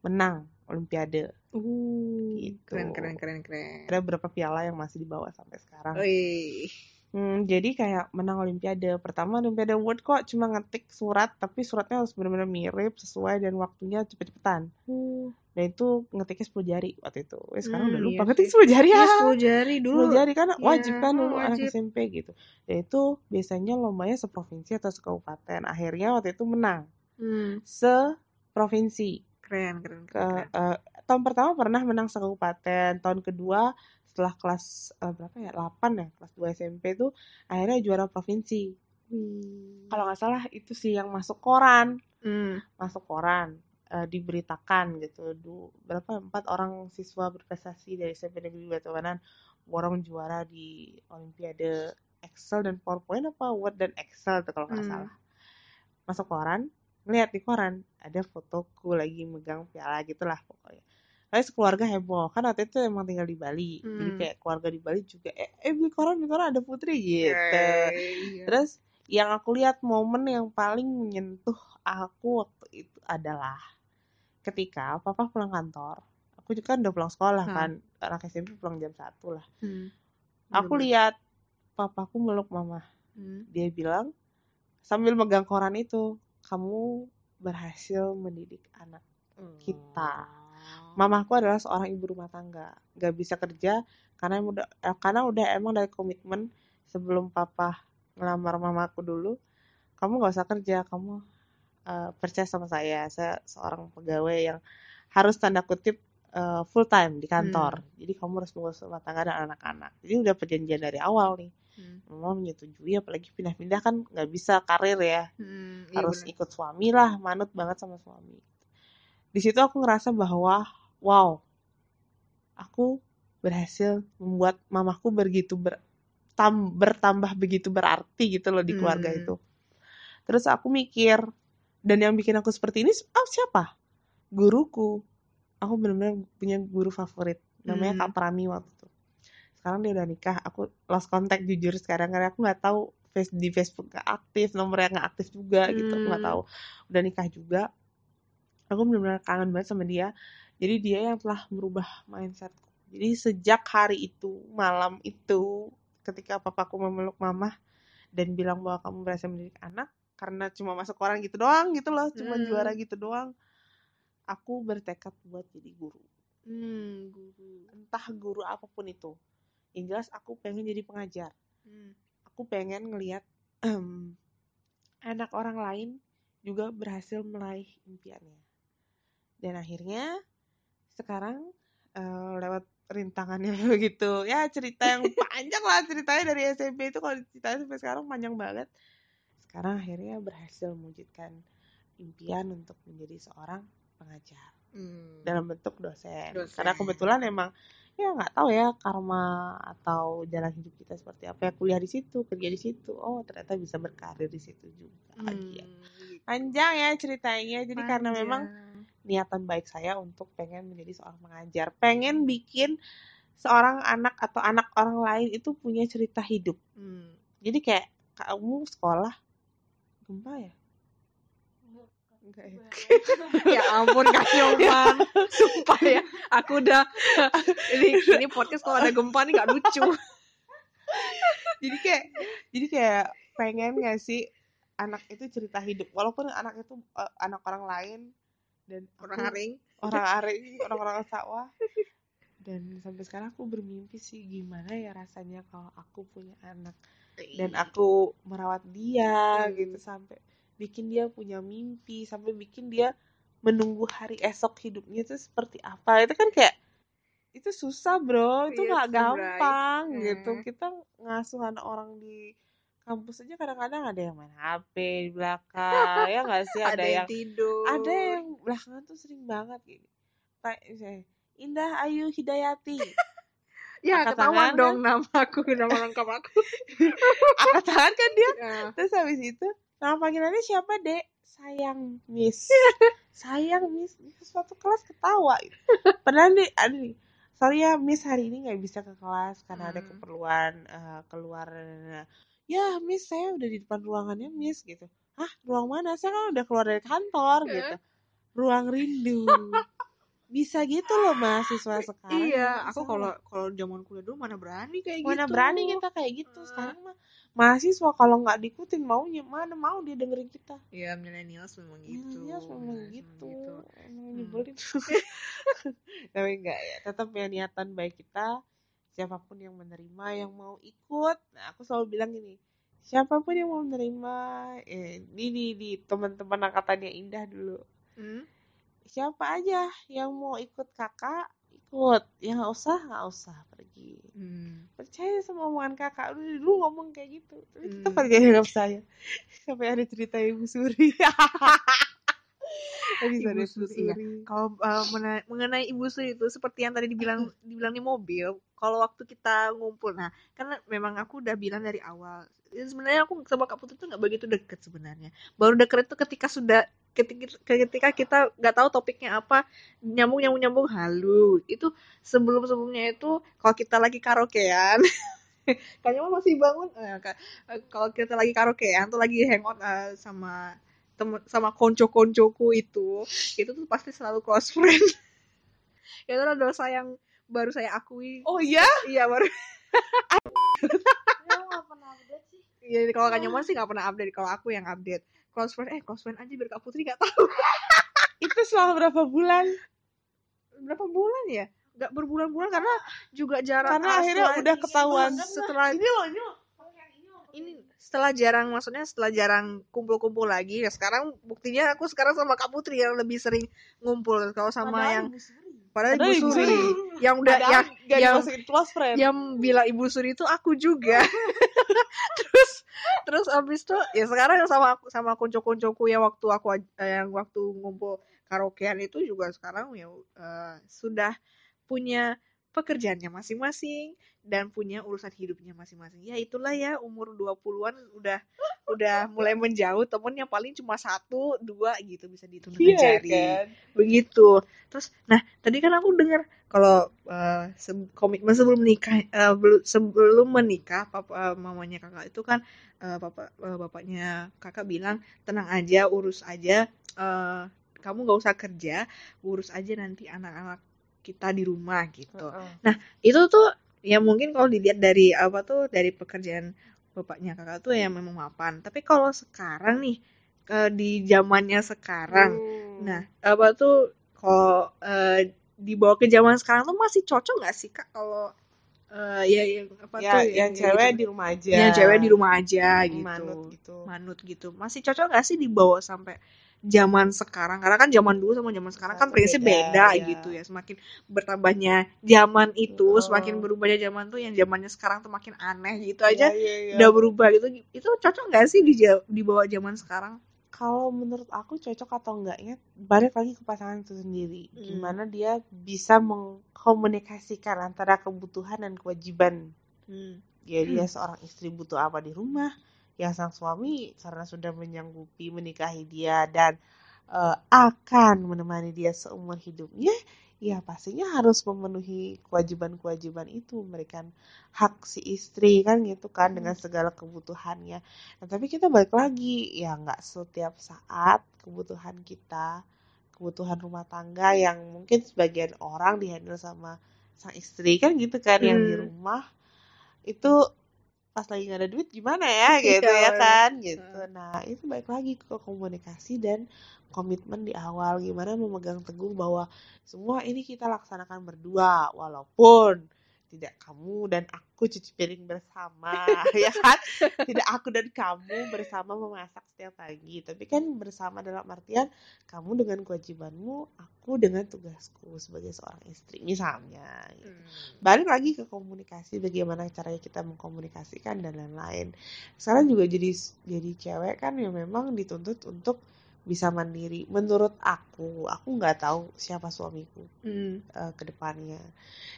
menang olimpiade. Uh, Gitu. keren keren keren keren. Ada beberapa piala yang masih dibawa sampai sekarang. Wih. Hmm, jadi kayak menang olimpiade. Pertama olimpiade world kok cuma ngetik surat, tapi suratnya harus benar-benar mirip, sesuai dan waktunya cepet-cepetan. Uh, Dan itu ngetiknya 10 jari waktu itu. Weh, sekarang Hmm, udah lupa iya ngetik sih. 10 jari ya. ya 10 jari dulu. 10 jari kan Iya, wajib kan dulu oh, anak wajib. SMP gitu. Dan itu biasanya lombanya seprovinsi atau sekabupaten. Akhirnya waktu itu menang Hmm. seprovinsi. Keren keren Ke, keren. eh, tahun pertama pernah menang sekabupaten. Tahun kedua setelah kelas eh, berapa ya? 8 ya, kelas 2 SMP tuh akhirnya juara provinsi. Wih. kalau nggak salah itu sih yang masuk koran Hmm. masuk koran eh, diberitakan gitu du, berapa empat orang siswa berprestasi dari SMP Negeri Batuanan borong juara di Olimpiade Excel dan PowerPoint apa Word dan Excel tuh kalau nggak Hmm. salah masuk koran ngeliat di koran ada fotoku lagi megang piala gitulah pokoknya Lalu sekeluarga heboh kan waktu itu emang tinggal di Bali jadi Hmm. kayak keluarga di Bali juga eh, eh beli koran beli koran ada Putri gitu iya. Terus yang aku lihat momen yang paling menyentuh aku waktu itu adalah ketika papa pulang kantor. Aku juga kan udah pulang sekolah Hmm. kan. Anak SMP pulang jam 1 lah. Hmm. Aku Bener-bener. lihat papaku meluk mama. Hmm. Dia bilang sambil megang koran itu, kamu berhasil mendidik anak. Kita. Mamaku adalah seorang ibu rumah tangga, gak bisa kerja karena udah eh, karena udah emang dari komitmen sebelum papa ngelamar mamaku dulu, kamu gak usah kerja, kamu eh, percaya sama saya, saya seorang pegawai yang harus tanda kutip uh, full time di kantor. Hmm. Jadi kamu harus mengurus rumah tangga dan anak-anak. Jadi udah perjanjian dari awal nih. Hmm. Mama menyetujui apalagi pindah-pindah kan nggak bisa karir ya. Hmm, iya harus bener. ikut suami lah, manut banget sama suami. Di situ aku ngerasa bahwa wow, aku berhasil membuat mamaku begitu ber, tam- bertambah begitu berarti gitu loh di keluarga Hmm. itu. Terus aku mikir dan yang bikin aku seperti ini oh, siapa? Guruku. Aku benar-benar punya guru favorit namanya Hmm. Kak Prami waktu itu. Sekarang dia udah nikah. Aku lost contact jujur sekarang karena aku nggak tahu face di Facebook nggak aktif, nomornya nggak aktif juga gitu. Aku nggak Hmm. tahu. Udah nikah juga. Aku benar-benar kangen banget sama dia. Jadi dia yang telah merubah mindsetku. Jadi sejak hari itu, malam itu, ketika papaku memeluk mama dan bilang bahwa kamu berhasil mendidik anak karena cuma masuk koran gitu doang gitu loh, cuma Hmm. juara gitu doang. Aku bertekad buat jadi guru. Hmm, guru. Entah guru apa pun itu. Yang jelas aku pengen jadi pengajar. Hmm. Aku pengen ngelihat anak orang lain juga berhasil meraih impiannya. Dan akhirnya sekarang eh, lewat rintangan yang *laughs* begitu ya cerita yang *laughs* panjang lah ceritanya dari SMP itu kalau diceritain sampai sekarang panjang banget. Sekarang akhirnya berhasil mewujudkan impian untuk menjadi seorang pengajar Hmm. dalam bentuk dosen. Dosen. Karena kebetulan emang ya nggak tahu ya karma atau jalan hidup kita seperti apa ya kuliah di situ kerja di situ oh ternyata bisa berkarir di situ juga Hmm, gitu. panjang ya ceritanya jadi karena memang Panjang. niatan baik saya untuk pengen menjadi seorang pengajar pengen bikin seorang anak atau anak orang lain itu punya cerita hidup Hmm. jadi kayak kamu sekolah gempa ya enggak ya? *laughs* Ya. Ampun Kak Nyoman. *laughs* Sumpah ya aku udah *laughs* ini ini podcast kalau ada gempa nih nggak lucu. Jadi kayak jadi kayak pengen gak sih anak itu cerita hidup? Walaupun anak itu eh, anak orang lain dan orang haring orang aring orang-orang sawah. Dan sampai sekarang aku bermimpi sih gimana ya rasanya kalau aku punya anak. Dan aku merawat dia Hmm. gitu sampai bikin dia punya mimpi sampai bikin dia menunggu hari esok hidupnya itu seperti apa. Itu kan kayak itu susah bro. Itu Iya, nggak Bray. gampang gitu. Hmm. kita ngasuh anak orang di kampus aja kadang-kadang ada yang main HP di belakang ya nggak sih? *laughs* Ada, yang tidur. ada yang belakangan tuh sering banget kayak misalnya, Indah Ayu Hidayati. *laughs* Ya angkat ketahuan tangan, dong nama aku nama lengkap aku. *laughs* Angkat tangan kan dia? Ya. terus habis itu nama panggilannya siapa dek? Sayang miss. *laughs* Sayang miss. Di suatu kelas ketawa. Padahal nih ada nih. Sorry ya miss hari ini nggak bisa ke kelas karena ada Hmm. keperluan eh, keluar ya miss saya udah di depan ruangannya miss gitu. Ah ruang mana? Saya kan udah keluar dari kantor gitu. Ruang rindu *laughs* bisa gitu loh mahasiswa sekarang iya aku kalau kalau zaman kuliah dulu mana berani kayak mana gitu berani kita kayak gitu sekarang mah mahasiswa kalau nggak diikutin maunya mana mau dia dengerin kita Iya, millennials memang gitu. Iya, memang Millennials gitu. memang Emang Hmm. nyebelin. *laughs* Tapi enggak ya, tetap ya niatan baik kita. Siapa pun yang menerima, yang mau ikut. Nah, aku selalu bilang gini, siapa pun yang mau menerima, eh, ini di, di teman-teman angkatannya Indah dulu. Hmm? Siapa aja yang mau ikut kakak, ikut. Yang nggak usah, nggak usah pergi. Hmm. Percaya sama omongan kakak. Dulu, dulu ngomong kayak gitu. Tapi tetap Hmm. nggak percaya. *laughs* Sampai ada cerita Ibu Suri. *laughs* Tadi Ibu Suri, iya. Kalau uh, mengenai ibu suri itu seperti yang tadi dibilang dibilang di mobil, kalau waktu kita ngumpul, nah karena memang aku udah bilang dari awal, ya sebenarnya aku sama Kak Putri tuh nggak begitu deket sebenarnya. Baru deket itu ketika sudah ketika, ketika kita nggak tahu topiknya apa, nyambung nyambung nyambung halu. Itu sebelum sebelumnya itu kalau kita lagi karaokean. *laughs* Kayaknya masih bangun eh, eh, kalau kita lagi karaokean tuh lagi hangout eh, sama temen sama konco-koncoku itu itu tuh pasti selalu close friend *laughs* itu adalah saya yang baru saya akui Oh iya? iya baru *laughs* Lu gak pernah update sih? iya kalau Kak Nyoman sih nggak pernah update kalau aku yang update close friend eh close friend aja biar Kak Putri nggak tahu *laughs* Itu selama berapa bulan? berapa bulan ya nggak berbulan-bulan karena juga jarak Karena akhirnya udah ketahuan. setelah Ini loh, ini loh. ini setelah jarang maksudnya setelah jarang kumpul-kumpul lagi ya sekarang buktinya aku sekarang sama Kak Putri yang lebih sering ngumpul kalau sama Padahal yang. Padahal Ibu Suri yang udah Padahal yang close friend. yang bilang Ibu Suri itu aku juga *laughs* terus terus abis itu ya sekarang sama aku sama konco-koncoku yang waktu aku eh, yang waktu ngumpul karaokean itu juga sekarang ya eh, sudah punya pekerjaannya masing-masing dan punya urusan hidupnya masing-masing. Ya itulah ya umur 20-an udah udah mulai menjauh temennya paling cuma satu, dua gitu bisa dihitung dengan Iya jari kan. begitu terus nah tadi kan aku dengar kalau eh, se- komitmen sebelum menikah eh, belu- sebelum menikah papa eh, mamanya kakak itu kan eh, papa eh, bapaknya kakak bilang tenang aja urus aja eh, kamu gak usah kerja urus aja nanti anak-anak kita di rumah gitu Heeh. itu tuh ya mungkin kalau dilihat dari apa tuh dari pekerjaan bapaknya kakak tuh ya memang mapan tapi kalau sekarang nih ke di zamannya sekarang Hmm. Nah, apa tuh kalau eh, dibawa ke zaman sekarang tuh masih cocok nggak sih kak kalau eh, ya yang apa ya tuh yang kayak cewek gitu. di rumah aja. yang cewek di rumah aja gitu, Manut gitu. manut gitu, masih cocok nggak sih dibawa sampai zaman sekarang? Karena kan zaman dulu sama zaman sekarang kan prinsip beda, beda ya. gitu ya. Semakin bertambahnya zaman itu, Betul. semakin berubahnya zaman tuh yang zamannya sekarang tuh makin aneh gitu Iya, aja. iya, iya. Udah berubah gitu. Itu cocok nggak sih di dibawa zaman sekarang? Kalau menurut aku cocok atau enggaknya balik lagi ke pasangan itu sendiri. Hmm. Gimana dia bisa mengkomunikasikan antara kebutuhan dan kewajiban. Ya dia seorang istri butuh apa di rumah, ya sang suami karena sudah menyanggupi menikahi dia dan eh, akan menemani dia seumur hidupnya, ya pastinya harus memenuhi kewajiban-kewajiban itu, memberikan hak si istri kan gitu kan dengan segala kebutuhannya. Nah, tapi kita balik lagi, ya nggak setiap saat kebutuhan kita, kebutuhan rumah tangga yang mungkin sebagian orang dihandle sama sang istri kan gitu kan yang di Hmm. rumah itu pas lagi nggak ada duit gimana ya *laughs* gitu Iya, ya bener. kan gitu. Nah, itu balik lagi ke komunikasi dan komitmen di awal gimana memegang teguh bahwa semua ini kita laksanakan berdua walaupun tidak kamu dan aku cuci piring bersama *laughs* ya kan? Tidak aku dan kamu bersama memasak setiap pagi. Tapi kan bersama dalam artian kamu dengan kewajibanmu aku dengan tugasku sebagai seorang istri misalnya gitu. balik lagi ke komunikasi bagaimana caranya kita mengkomunikasikan dan lain-lain. Sekarang juga jadi jadi cewek kan yang memang dituntut untuk bisa mandiri menurut aku aku nggak tahu siapa suamiku Hmm. eh, ke depannya.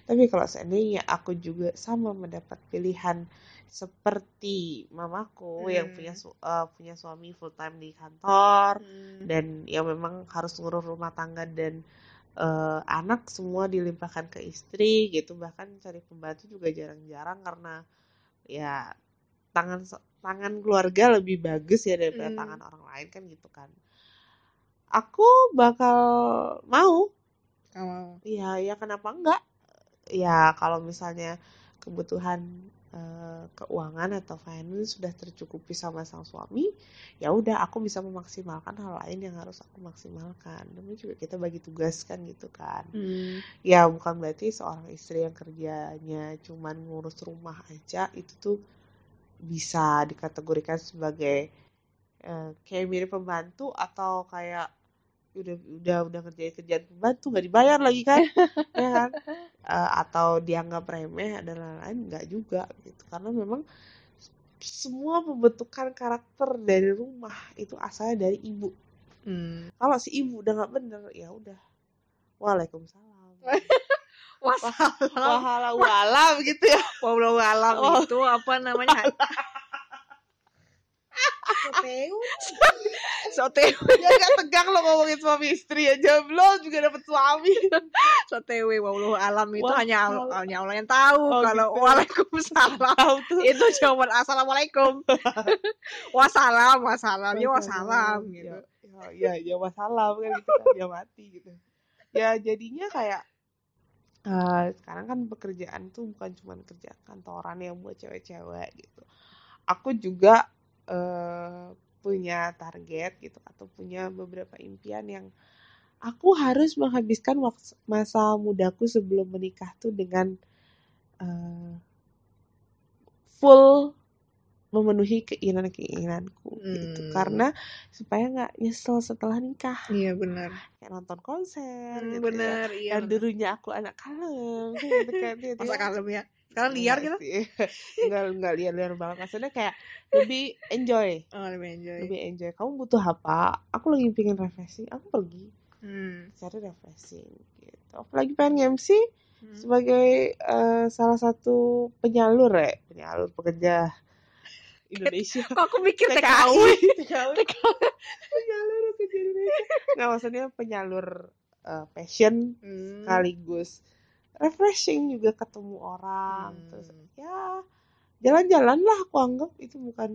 Tapi kalau seandainya aku juga sama mendapat pilihan seperti mamaku yang Hmm. punya su- eh, punya suami full time di kantor Hmm. dan yang memang harus ngurus rumah tangga dan eh, anak semua dilimpahkan ke istri gitu bahkan cari pembantu juga jarang-jarang karena ya tangan tangan keluarga lebih bagus ya daripada Hmm. tangan orang lain kan gitu kan. Aku bakal mau Kalau Iya, ya kenapa enggak? Ya kalau misalnya kebutuhan eh, keuangan atau finance sudah tercukupi sama sang suami, ya udah aku bisa memaksimalkan hal lain yang harus aku maksimalkan. Namanya juga kita bagi tugas kan gitu kan. Hmm. Ya bukan berarti seorang istri yang kerjanya cuman ngurus rumah aja itu tuh bisa dikategorikan sebagai eh, kayak mirip pembantu atau kayak udah udah udah ngerjain kerjaan pembantu nggak dibayar lagi kan *laughs* ya kan Eh, atau dianggap remeh dan lain-lain nggak juga gitu karena memang semua pembentukan karakter dari rumah itu asalnya dari ibu Hmm. kalau si ibu udah nggak bener ya udah waalaikumsalam *laughs* Wassalam. wahala walam gitu ya Oh. itu apa namanya? Sotewe. *laughs* ya nggak tegang lo ngomongin suami istri aja belum juga dapet suami. *laughs* Sotewe walau alam. Itu Wah, hanya Allah, hanya Allah yang tahu. Oh, Kalau gitu. Waalaikumsalam. Itu jawaban assalamualaikum. *laughs* wassalam, wassalam, ya wassalam. gitu. ya ya ya wassalam kan gitu kan. Dia mati gitu. Ya jadinya kayak eh, sekarang kan pekerjaan tuh bukan cuma kerja kantoran yang buat cewek-cewek gitu. Aku juga eh, punya target gitu atau punya beberapa impian yang aku harus menghabiskan masa mudaku sebelum menikah tuh dengan eh, full memenuhi keinginan-keinginanku gitu Hmm. karena supaya nggak nyesel setelah nikah Iya benar. kayak nonton konser Hmm, gitu ya benar, iya. yang dulunya aku anak kalem gitu kan gitu Masa ya. kalem ya? Sekarang liar Enggak gitu? enggak *laughs* enggak liar-liar banget maksudnya kayak lebih enjoy Oh, lebih enjoy. lebih enjoy kamu butuh apa aku lagi pengen refreshing aku pergi Hmm. cari refreshing gitu aku lagi pengen MC Hmm. sebagai eh, salah satu penyalur ya penyalur pekerja Indonesia Kok aku mikir TKI *laughs* TKW? penyalur pekerja Indonesia nggak maksudnya penyalur eh, passion Hmm. sekaligus refreshing juga ketemu orang Hmm. terus ya jalan-jalan lah aku anggap itu bukan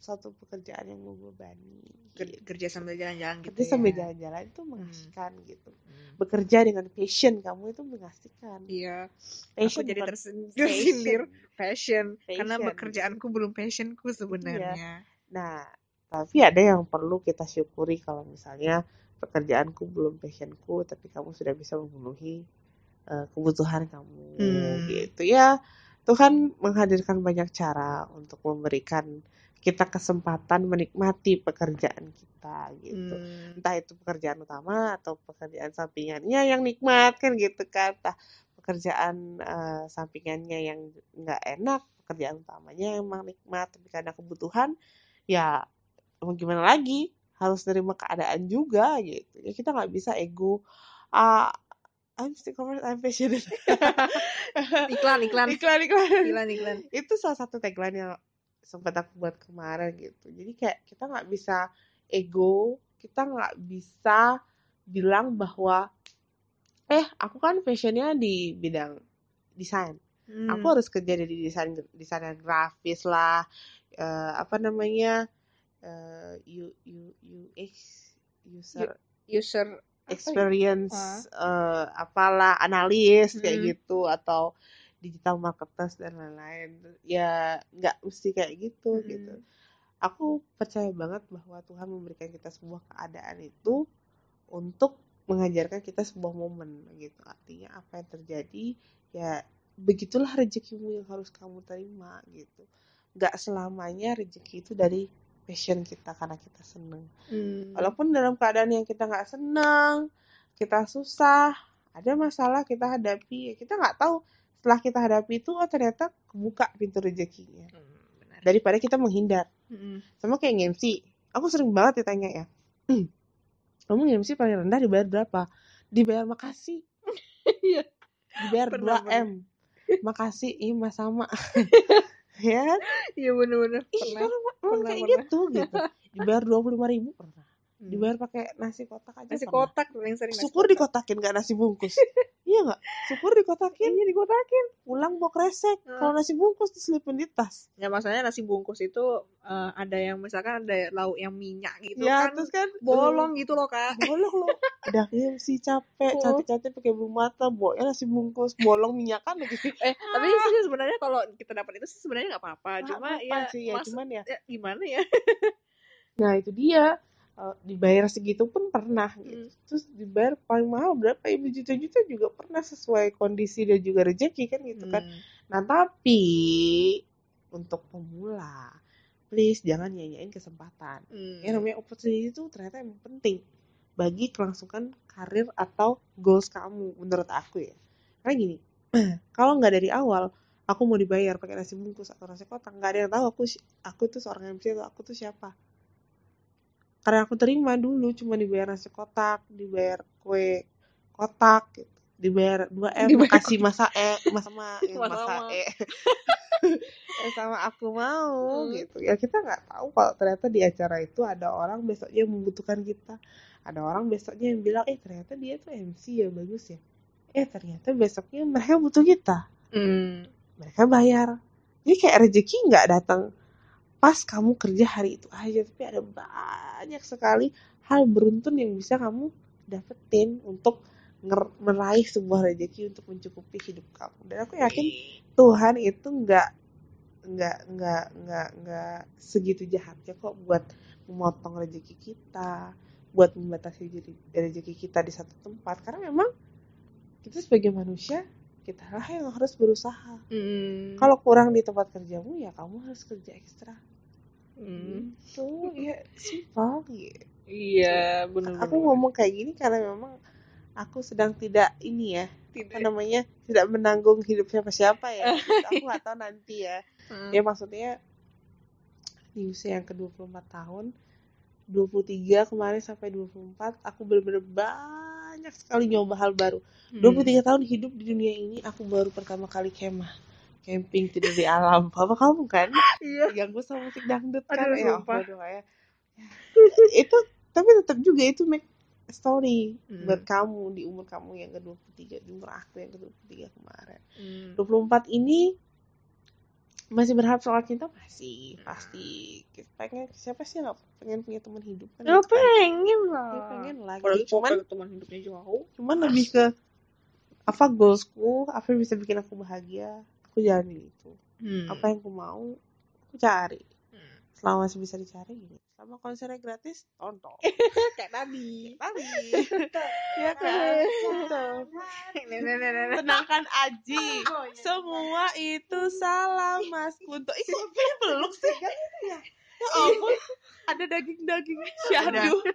satu pekerjaan yang membebani Ker- gitu. kerja sambil jalan-jalan gitu Kerja sambil ya. jalan-jalan itu mengasihkan gitu Hmm. bekerja dengan passion kamu itu mengasihkan Iya, passion aku jadi tersen- passion. tersindir passion karena pekerjaanku belum passionku sebenarnya. Nah, tapi ada yang perlu kita syukuri kalau misalnya pekerjaanku belum passionku, tapi kamu sudah bisa memenuhi eh, kebutuhan kamu, Hmm. gitu ya. Tuhan menghadirkan banyak cara untuk memberikan kita kesempatan menikmati pekerjaan kita, gitu. Hmm. Entah itu pekerjaan utama atau pekerjaan sampingannya yang nikmat kan gitu kan. Entah pekerjaan eh, sampingannya yang nggak enak, pekerjaan utamanya emang nikmat, tapi karena kebutuhan ya mau gimana lagi harus nerima keadaan juga gitu ya kita nggak bisa ego ah I'm still commerce, I'm passionate *laughs* Iklan, iklan, iklan iklan. Iklan, iklan. itu salah satu tagline yang sempat aku buat kemarin gitu. Jadi kayak kita nggak bisa ego kita nggak bisa bilang bahwa eh aku kan fashionnya di bidang desain. Hmm. aku harus kerja di desain desainer grafis lah eh, apa namanya eh, U, U, UX user. User experience eh, apalah analis kayak Hmm. gitu atau digital marketers dan lain-lain. Ya nggak mesti kayak gitu Hmm. gitu aku percaya banget bahwa Tuhan memberikan kita sebuah keadaan itu untuk mengajarkan kita sebuah momen gitu. Artinya apa yang terjadi ya begitulah rezekimu yang harus kamu terima gitu. Nggak selamanya rezeki itu dari passion kita karena kita seneng. Hmm. walaupun dalam keadaan yang kita nggak senang kita susah ada masalah kita hadapi ya kita nggak tahu setelah kita hadapi itu oh ternyata kebuka pintu rezekinya. Hmm, benar. daripada kita menghindar. Hmm. sama kayak MC aku sering banget ditanya ya "Hmm, kamu MC paling rendah dibayar berapa? Dibayar makasih. *laughs* Iya. dibayar Pernah, 2 m. Makasih ima sama *laughs* ya kan Iya benar-benar ih pernah. emang pernah, kayak pernah. gitu gitu dibayar dua puluh lima ribu pernah. Dibayar pakai nasi kotak aja nasi pernah. kotak paling sering nasi syukur kotak. dikotakin gak nasi bungkus *laughs* iya nggak syukur dikotakin Iya dikotakin. pulang bawa kresek Hmm. kalau nasi bungkus diselipin di tas Ya maksudnya nasi bungkus itu eh, ada yang misalkan ada lauk yang minyak gitu ya kan terus kan bolong gitu loh kak. uh, bolong loh *laughs* udah MC capek Oh. cantik cantik pakai bulu mata bawa nasi bungkus bolong minyakan lagi *laughs* Eh tapi sih sebenarnya kalau kita dapat itu sih sebenarnya nggak apa-apa. Nggak Cuma apa-apa ya, sih, ya mas- cuman ya ya gimana ya? nah itu dia Eh, dibayar segitu pun pernah gitu. Hmm. terus dibayar paling mahal berapa ya juta-juta juga pernah sesuai kondisi dan juga rezeki kan gitu kan Hmm. Nah, tapi untuk pemula, please jangan nyanyain kesempatan. Hmm. Yang namanya opportunity itu ternyata emang penting bagi kelangsungan karir atau goals kamu menurut aku ya. Karena gini, *clears throat* kalau nggak dari awal aku mau dibayar pakai nasi bungkus atau nasi kotak, nggak ada yang tahu aku aku tuh seorang MC atau aku tuh siapa. Karena aku terima dulu cuma dibayar nasi kotak, dibayar kue kotak, gitu. dibayar 2 M Dibayar kasih masa E masa ma *laughs* eh, Masa masa ma. E Eh, sama aku mau Hmm. gitu ya kita nggak tahu kalau ternyata di acara itu ada orang besoknya membutuhkan kita ada orang besoknya yang bilang eh ternyata dia tuh MC ya bagus ya eh ternyata besoknya mereka butuh kita Hmm. mereka bayar jadi kayak rezeki nggak datang pas kamu kerja hari itu aja. Tapi ada banyak sekali hal beruntun yang bisa kamu dapetin untuk meraih sebuah rezeki untuk mencukupi hidup kamu. Dan aku yakin Tuhan itu nggak nggak nggak nggak nggak segitu jahatnya kok buat memotong rezeki kita buat membatasi rezeki kita di satu tempat. Karena memang kita sebagai manusia kita lah yang harus berusaha. Hmm. kalau kurang di tempat kerjamu ya kamu harus kerja ekstra Hmm. Itu ya simpel gitu. Iya, benar. Aku ngomong kayak gini karena memang aku sedang tidak ini ya, apa namanya, tidak menanggung hidup siapa-siapa ya. *laughs* Gitu. Aku nggak tahu nanti ya. Hmm. Ya maksudnya di usia yang ke-24 tahun, 23 kemarin sampai 24, aku bener-bener banyak sekali nyoba hal baru. Hmm. 23 tahun hidup di dunia ini, aku baru pertama kali kemah. Camping tidur di alam. Apa kamu kan? Iya. Diganggu sama musik dangdut kan? Aduh, ya sumpah. ampun, kayak itu tapi tetap juga itu make story Hmm. buat kamu di umur kamu yang ke-23 di umur aku yang ke-23 kemarin Hmm. 24 ini masih berharap soal cinta masih pasti pengen siapa sih yang gak pengen punya teman hidup kan Nggak pengen ya, lah. pengen lah Apalagi gitu. cuman kalau teman hidupnya jauh. cuman lebih ke apa goalsku apa yang bisa bikin aku bahagia aku jalani itu. Hmm. apa yang aku mau aku cari. Hmm. selama masih bisa dicari gini. Selama konsernya gratis tonton. *laughs* Kayak tadi. tadi. *laughs* Ya kan? Gitu. tenangkan Aji. Semua itu salah Mas Kunto. Ih kok peluk sih? Ya ampun. Ada daging-daging. Syadu *laughs*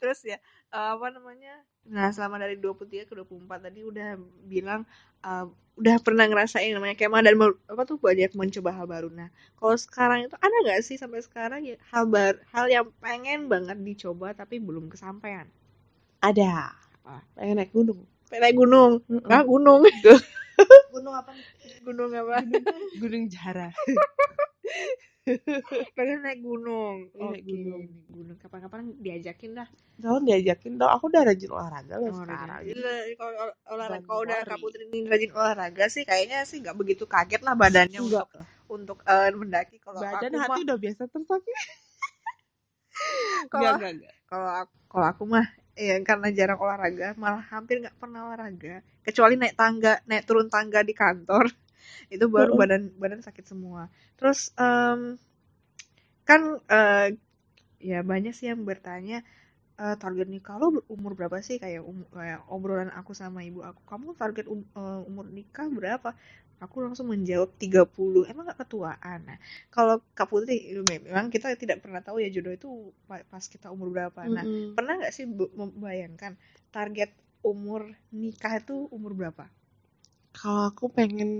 Terus ya, apa namanya? Nah, selama dari 23 ke 24 tadi udah bilang eh, udah pernah ngerasain namanya kemah dan apa tuh banyak mencoba hal baru. Nah, kalau sekarang itu ada nggak sih sampai sekarang ya hal bar hal yang pengen banget dicoba tapi belum kesampaian? ada Apa? pengen naik gunung Pengen naik gunung. Mm-mm. Nggak gunung. gunung apa? *laughs* Gunung apa? gunung jara *laughs* *laughs* pengen naik gunung. Pengen naik gunung. naik gunung. Kapan-kapan diajakin dah. tahun diajakin dong aku udah rajin olahraga loh Oh, sekarang kalau olah- olahraga kalau udah worry. Kak Putri ini rajin olahraga sih kayaknya sih nggak begitu kaget lah badannya Enggak. untuk untuk eh, mendaki kalau badan aku hati mah udah biasa tersakit *laughs* Kalau- enggak enggak enggak kalau aku, kalau aku mah ya karena jarang olahraga malah hampir nggak pernah olahraga kecuali naik tangga naik turun tangga di kantor *laughs* itu baru Heeh. badan badan sakit semua. Terus em, kan eh, ya banyak sih yang bertanya eh, target nikah lo umur berapa sih? Kayak um- kayak obrolan aku sama ibu aku kamu target um- eh, umur nikah berapa? Aku langsung menjawab 30 emang gak ketuaan? Nah kalau Kak Putri memang kita tidak pernah tahu ya jodoh itu pa- pas kita umur berapa. Nah Mm-mm. pernah nggak sih membayangkan target umur nikah itu umur berapa kalau aku pengen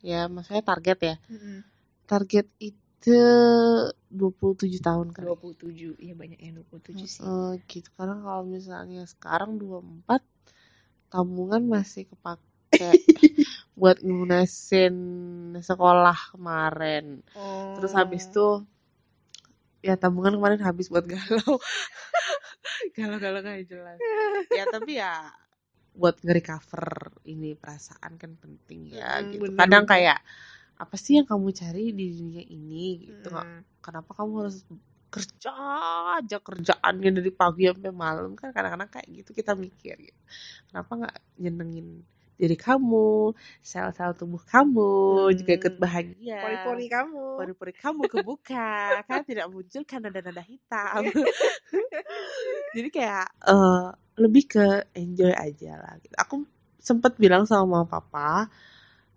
ya maksudnya target ya. Mm-mm. target itu 27 tahun kan 27 iya banyak yang 27 sih. Eh, gitu. Karena kalau misalnya sekarang 24 tabungan masih kepake *laughs* buat ngunesin sekolah kemarin. Oh. terus habis itu ya tabungan kemarin habis buat galau. *laughs* Galau-galau kayak jelas. Ya tapi ya buat nge-recover ini perasaan kan penting ya Mm, gitu. bener, kadang kayak apa sih yang kamu cari di dunia ini gitu. Nggak Mm. kenapa kamu harus kerja aja kerjaannya dari pagi sampai malam? Kan kadang-kadang kayak gitu kita mikir gitu. Kenapa nggak nyenengin diri kamu sel-sel tubuh kamu juga ikut Hmm. bahagia. Pori-pori kamu. Pori-pori kamu kebuka *laughs* kan tidak muncul kan nada-nada hitam. *laughs* *laughs* Jadi kayak eh, lebih ke enjoy aja lah gitu. aku sempet bilang sama mama papa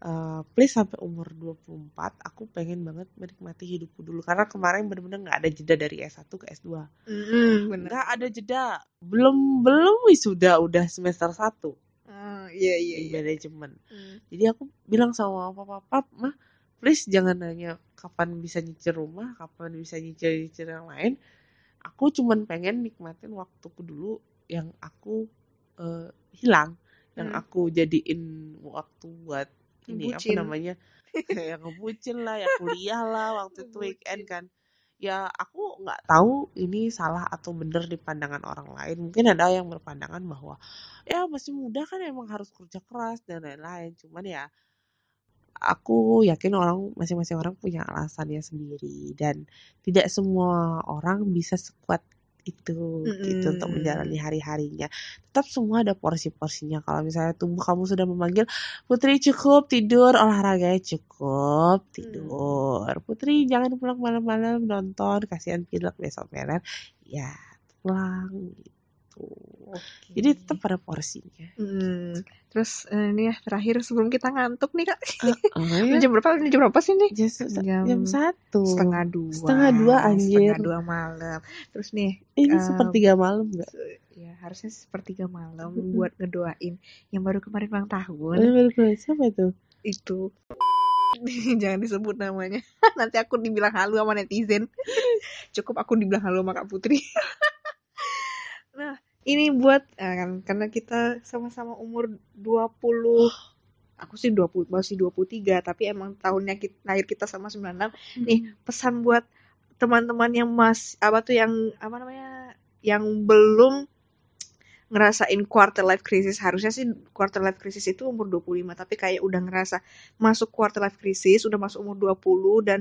eh, please sampai umur 24 aku pengen banget menikmati hidupku dulu. Karena kemarin bener-bener nggak ada jeda dari S1 ke S2 Mm-mm, bener. Nggak ada jeda. Belum belum wisuda udah semester 1 Iya iya di iya manajemen Mm. jadi aku bilang sama papa papa mah please jangan nanya kapan bisa nyicil rumah kapan bisa nyicil nyicil yang lain aku cuman pengen nikmatin waktuku dulu yang aku eh, hilang yang Hmm. aku jadiin waktu buat ini apa Ngebucin. namanya *laughs* yang ngebucin lah ya kuliah lah waktu itu weekend kan ya aku nggak tahu ini salah atau bener di pandangan orang lain mungkin ada yang berpandangan bahwa ya masih muda kan emang harus kerja keras dan lain-lain cuman ya aku yakin orang masing-masing orang punya alasannya sendiri dan tidak semua orang bisa sekuat itu gitu untuk menjalani hari-harinya. Tetap semua ada porsi-porsinya. Kalau misalnya tubuh kamu sudah memanggil, Putri cukup tidur, olahraganya cukup tidur. Putri jangan pulang malam-malam nonton, kasihan pilek besok meren. Ya pulang gitu. Gitu Oke. jadi tetap pada porsinya Hmm. Terus eh, ini ya terakhir sebelum kita ngantuk nih kak. oh, *laughs* Ini ya. jam berapa? Ini jam berapa sih nih? jam, Jam jam satu Setengah dua. Setengah dua, anjir. Setengah dua malam. Terus nih, ini um, sepertiga malam nggak ya harusnya sepertiga malam buat ngedoain yang baru kemarin ulang tahun Eh, baru keluar. siapa itu itu. *laughs* Jangan disebut namanya. *laughs* Nanti aku dibilang halu sama netizen. Cukup aku dibilang halu sama Kak Putri. nah, ini buat eh, kan karena kita sama-sama umur 20 aku sih 20 masih 23 tapi emang tahunnya kita, lahir kita sama 96 nih pesan buat teman-teman yang mas apa tuh yang apa namanya yang belum ngerasain quarter life crisis. Harusnya sih quarter life crisis itu umur 25 tapi kayak udah ngerasa masuk quarter life crisis udah masuk umur 20 dan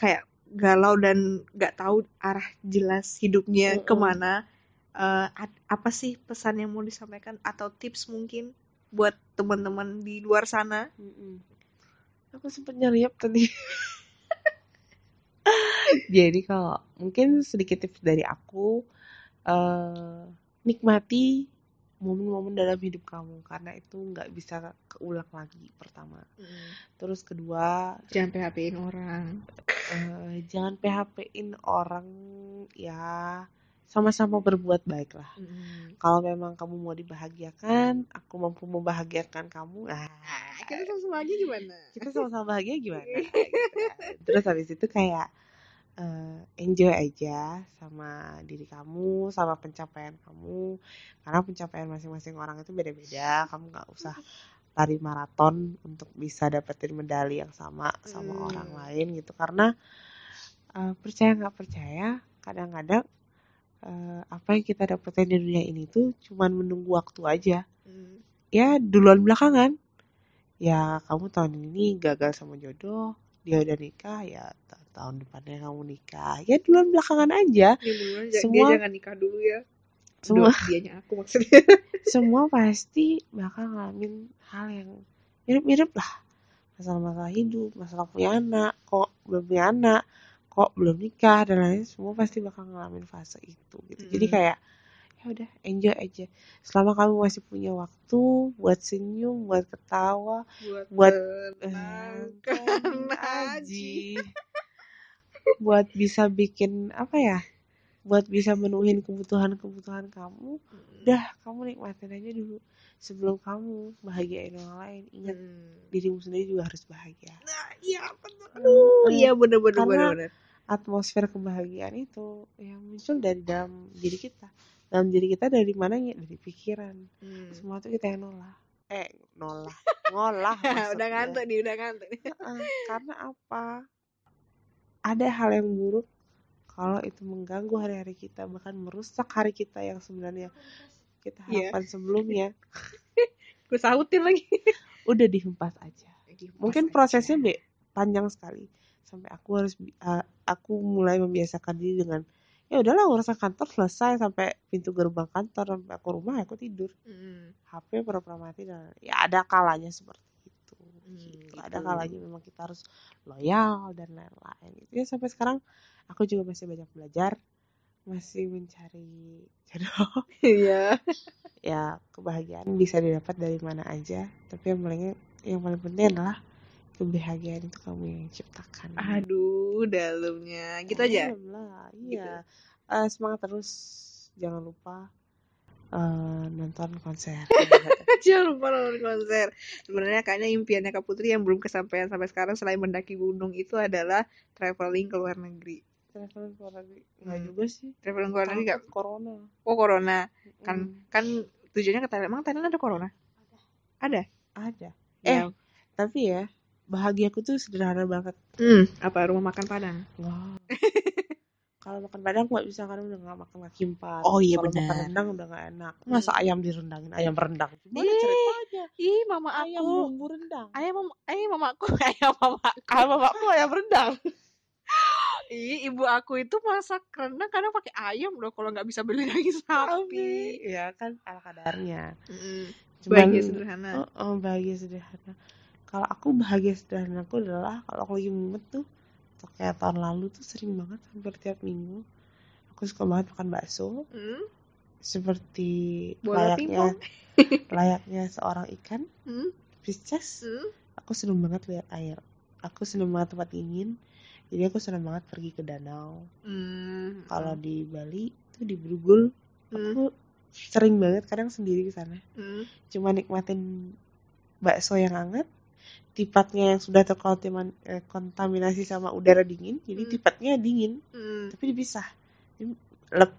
kayak galau dan nggak tahu arah jelas hidupnya Mm-mm. ke mana Ad- apa sih pesan yang mau disampaikan atau tips mungkin buat teman-teman di luar sana Mm-mm. Aku sempat nyeriap tadi. *laughs* Jadi kalau mungkin sedikit tips dari aku, eh nikmati momen-momen dalam hidup kamu karena itu nggak bisa keulang lagi pertama. Terus kedua, jangan PHP-in orang eh, jangan PHP-in orang ya sama-sama berbuat baik lah. Kalau memang kamu mau dibahagiakan, aku mampu membahagiakan kamu. Nah, kita sama aja gimana kita sama-sama bahagia gimana gitu terus habis itu kayak eh, enjoy aja sama diri kamu sama pencapaian kamu karena pencapaian masing-masing orang itu beda-beda kamu nggak usah lari maraton untuk bisa dapetin medali yang sama sama Hmm. orang lain gitu karena eh, percaya nggak percaya kadang-kadang eh, apa yang kita dapetin di dunia ini tuh cuman menunggu waktu aja. Ya duluan belakangan. Ya kamu tahun ini gagal sama jodoh dia udah nikah ya ta- tahun depannya kamu nikah. Ya duluan belakangan aja. Dia Semua- jangan nikah dulu ya. Semua dianya aku maksudnya. *laughs* Semua pasti bakal ngalamin hal yang mirip-mirip lah. Masalah-masalah hidup masalah punya anak kok belum punya anak kok belum nikah dan lain semua pasti bakal ngalamin fase itu gitu jadi Mm. kayak ya udah enjoy aja selama kamu masih punya waktu buat senyum buat ketawa buat Buat, *laughs* aji buat bisa bikin apa ya buat bisa menuhin kebutuhan-kebutuhan kamu udah kamu nikmatin aja dulu sebelum kamu bahagiain orang lain ingat Hmm. dirimu sendiri juga harus bahagia Nah, iya betul. Aduh, Eh, iya bener bener bener. Atmosfer kebahagiaan itu yang muncul dari dalam diri kita. Dalam diri kita dari mananya? Dari pikiran. Hmm. semua itu kita yang nolak. Eh nolak. Ngolah *laughs* udah ngantuk nih, udah ngantuk. nih. Karena apa? Ada hal yang buruk kalau itu mengganggu hari-hari kita bahkan merusak hari kita yang sebenarnya. Kita Iya. harapkan sebelumnya. *laughs* Gue sautin lagi. udah dihempas aja. Mungkin prosesnya be panjang sekali sampai aku harus uh, aku mulai membiasakan diri dengan ya udahlah urusan kantor selesai sampai pintu gerbang kantor sampai aku rumah aku tidur Hmm. HP pura-pura mati dan ya ada kalanya seperti itu Hmm, gitu. ada kalanya memang kita harus loyal dan lain-lain itu ya sampai sekarang aku juga masih banyak belajar masih mencari jodoh Iya. *laughs* ya kebahagiaan bisa didapat dari mana aja tapi yang paling yang paling penting adalah kebahagiaan itu kamu yang ciptakan Aduh, dalamnya. Gitu aja. Lah, iya Eh, semangat terus jangan lupa eh, nonton konser *laughs* Jangan lupa nonton konser. Sebenarnya kayaknya impiannya Kak Putri yang belum kesampaian sampai sekarang selain mendaki gunung itu adalah traveling ke luar negeri. traveling ke luar negeri nggak Hmm. juga sih Traveling ke luar negeri gak? Takut corona Oh, corona. Kan Mm, kan tujuannya ke Thailand. Emang Thailand ada corona? Ada. ada Ya. tapi ya bahagiaku tuh sederhana banget. Hmm, apa rumah makan Padang? Wah. *laughs* kalau makan padang nggak bisa karena udah nggak makan kaki empat. Oh, iya kalau makan rendang udah nggak enak. Masa ayam direndangin? Ayam rendang. Gimana Ih, ceritanya? Ih, mama ayam aku. bumbu rendang. Ayam *laughs* mama, ayam mamaku, ayam mama. kalau mamaku ayam rendang. *laughs* Ih, ibu aku itu masak rendang kadang pakai ayam loh kalau nggak bisa beli daging sapi. ya kan ala kadarnya. Mm, cuman Bahagia sederhana. oh, oh, bahagia sederhana kalau aku bahagia sederhana aku adalah kalau aku lagi mumet tuh atau kayak tahun lalu tuh sering banget hampir tiap minggu aku suka banget makan bakso Hmm, seperti Bola layaknya *laughs* layaknya seorang ikan Hmm? Pisces Hmm? aku seneng banget lihat air aku seneng banget tempat dingin jadi aku seneng banget pergi ke danau Hmm. kalau di Bali itu di Brugul Hmm. aku sering banget kadang sendiri ke sana Hmm. cuma nikmatin bakso yang hangat tipatnya yang sudah terkontaminasi sama udara dingin jadi Hmm. tipatnya dingin Hmm. tapi dipisah Jadi, lep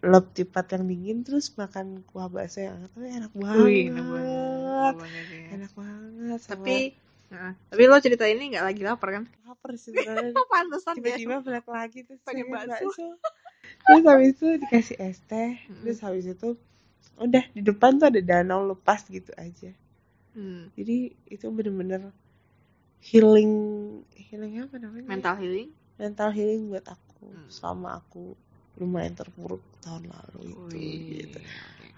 lep tipat yang dingin terus makan kuah bakso yang hangat Tapi enak banget enak banget. Enak banget ya. enak banget sama Tapi, Nah, tapi lo cerita ini nggak lagi lapar kan? lapar sih sebenarnya *laughs* Pantesan ya. tiba-tiba balik lagi terus Pengen bakso. bakso terus habis itu dikasih es teh Mm-mm. terus habis itu udah di depan tuh ada danau lepas gitu aja Hmm. jadi itu bener-bener healing healing apa namanya Mental healing. mental healing buat aku Hmm. selama aku lumayan terpuruk tahun lalu itu gitu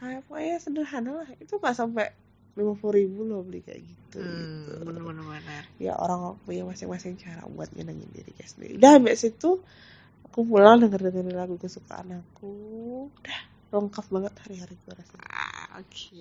kayak pokoknya sederhana lah itu nggak sampai lima puluh ribu loh beli kayak gitu, Hmm, gitu. bener-bener bener. ya orang punya masing-masing cara buat nyenengin diri sendiri udah habis itu aku pulang denger dengerin lagu kesukaan aku udah lengkap banget hari-hari gue rasanya Ah, Oke.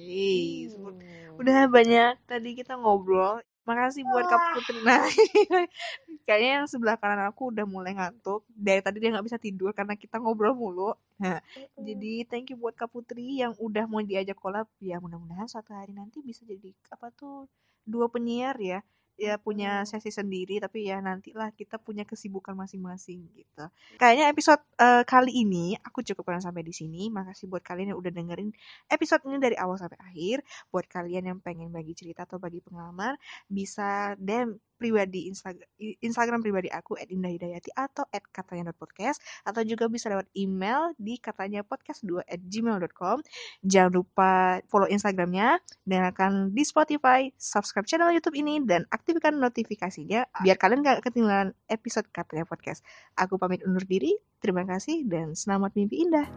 Udah banyak tadi kita ngobrol. Makasih buat Kak Putri. Nah, *laughs* kayaknya yang sebelah kanan aku udah mulai ngantuk. Dari tadi dia nggak bisa tidur karena kita ngobrol mulu. Nah, jadi thank you buat Kak Putri yang udah mau diajak collab. Ya mudah-mudahan suatu hari nanti bisa jadi apa tuh dua penyiar ya. Ya punya sesi sendiri tapi ya nantilah kita punya kesibukan masing-masing gitu. Kayaknya episode eh, kali ini aku cukupkan sampai di sini. Makasih buat kalian yang udah dengerin episode ini dari awal sampai akhir. Buat kalian yang pengen bagi cerita atau bagi pengalaman, bisa DM pribadi Instagram, Instagram pribadi aku @indahhidayati atau @katanya.podcast atau juga bisa lewat email di katanya podcast2 at gmail.com jangan lupa follow Instagramnya dengarkan di Spotify subscribe channel YouTube ini dan aktifkan notifikasinya biar kalian gak ketinggalan episode katanya podcast. Aku pamit undur diri terima kasih dan selamat mimpi indah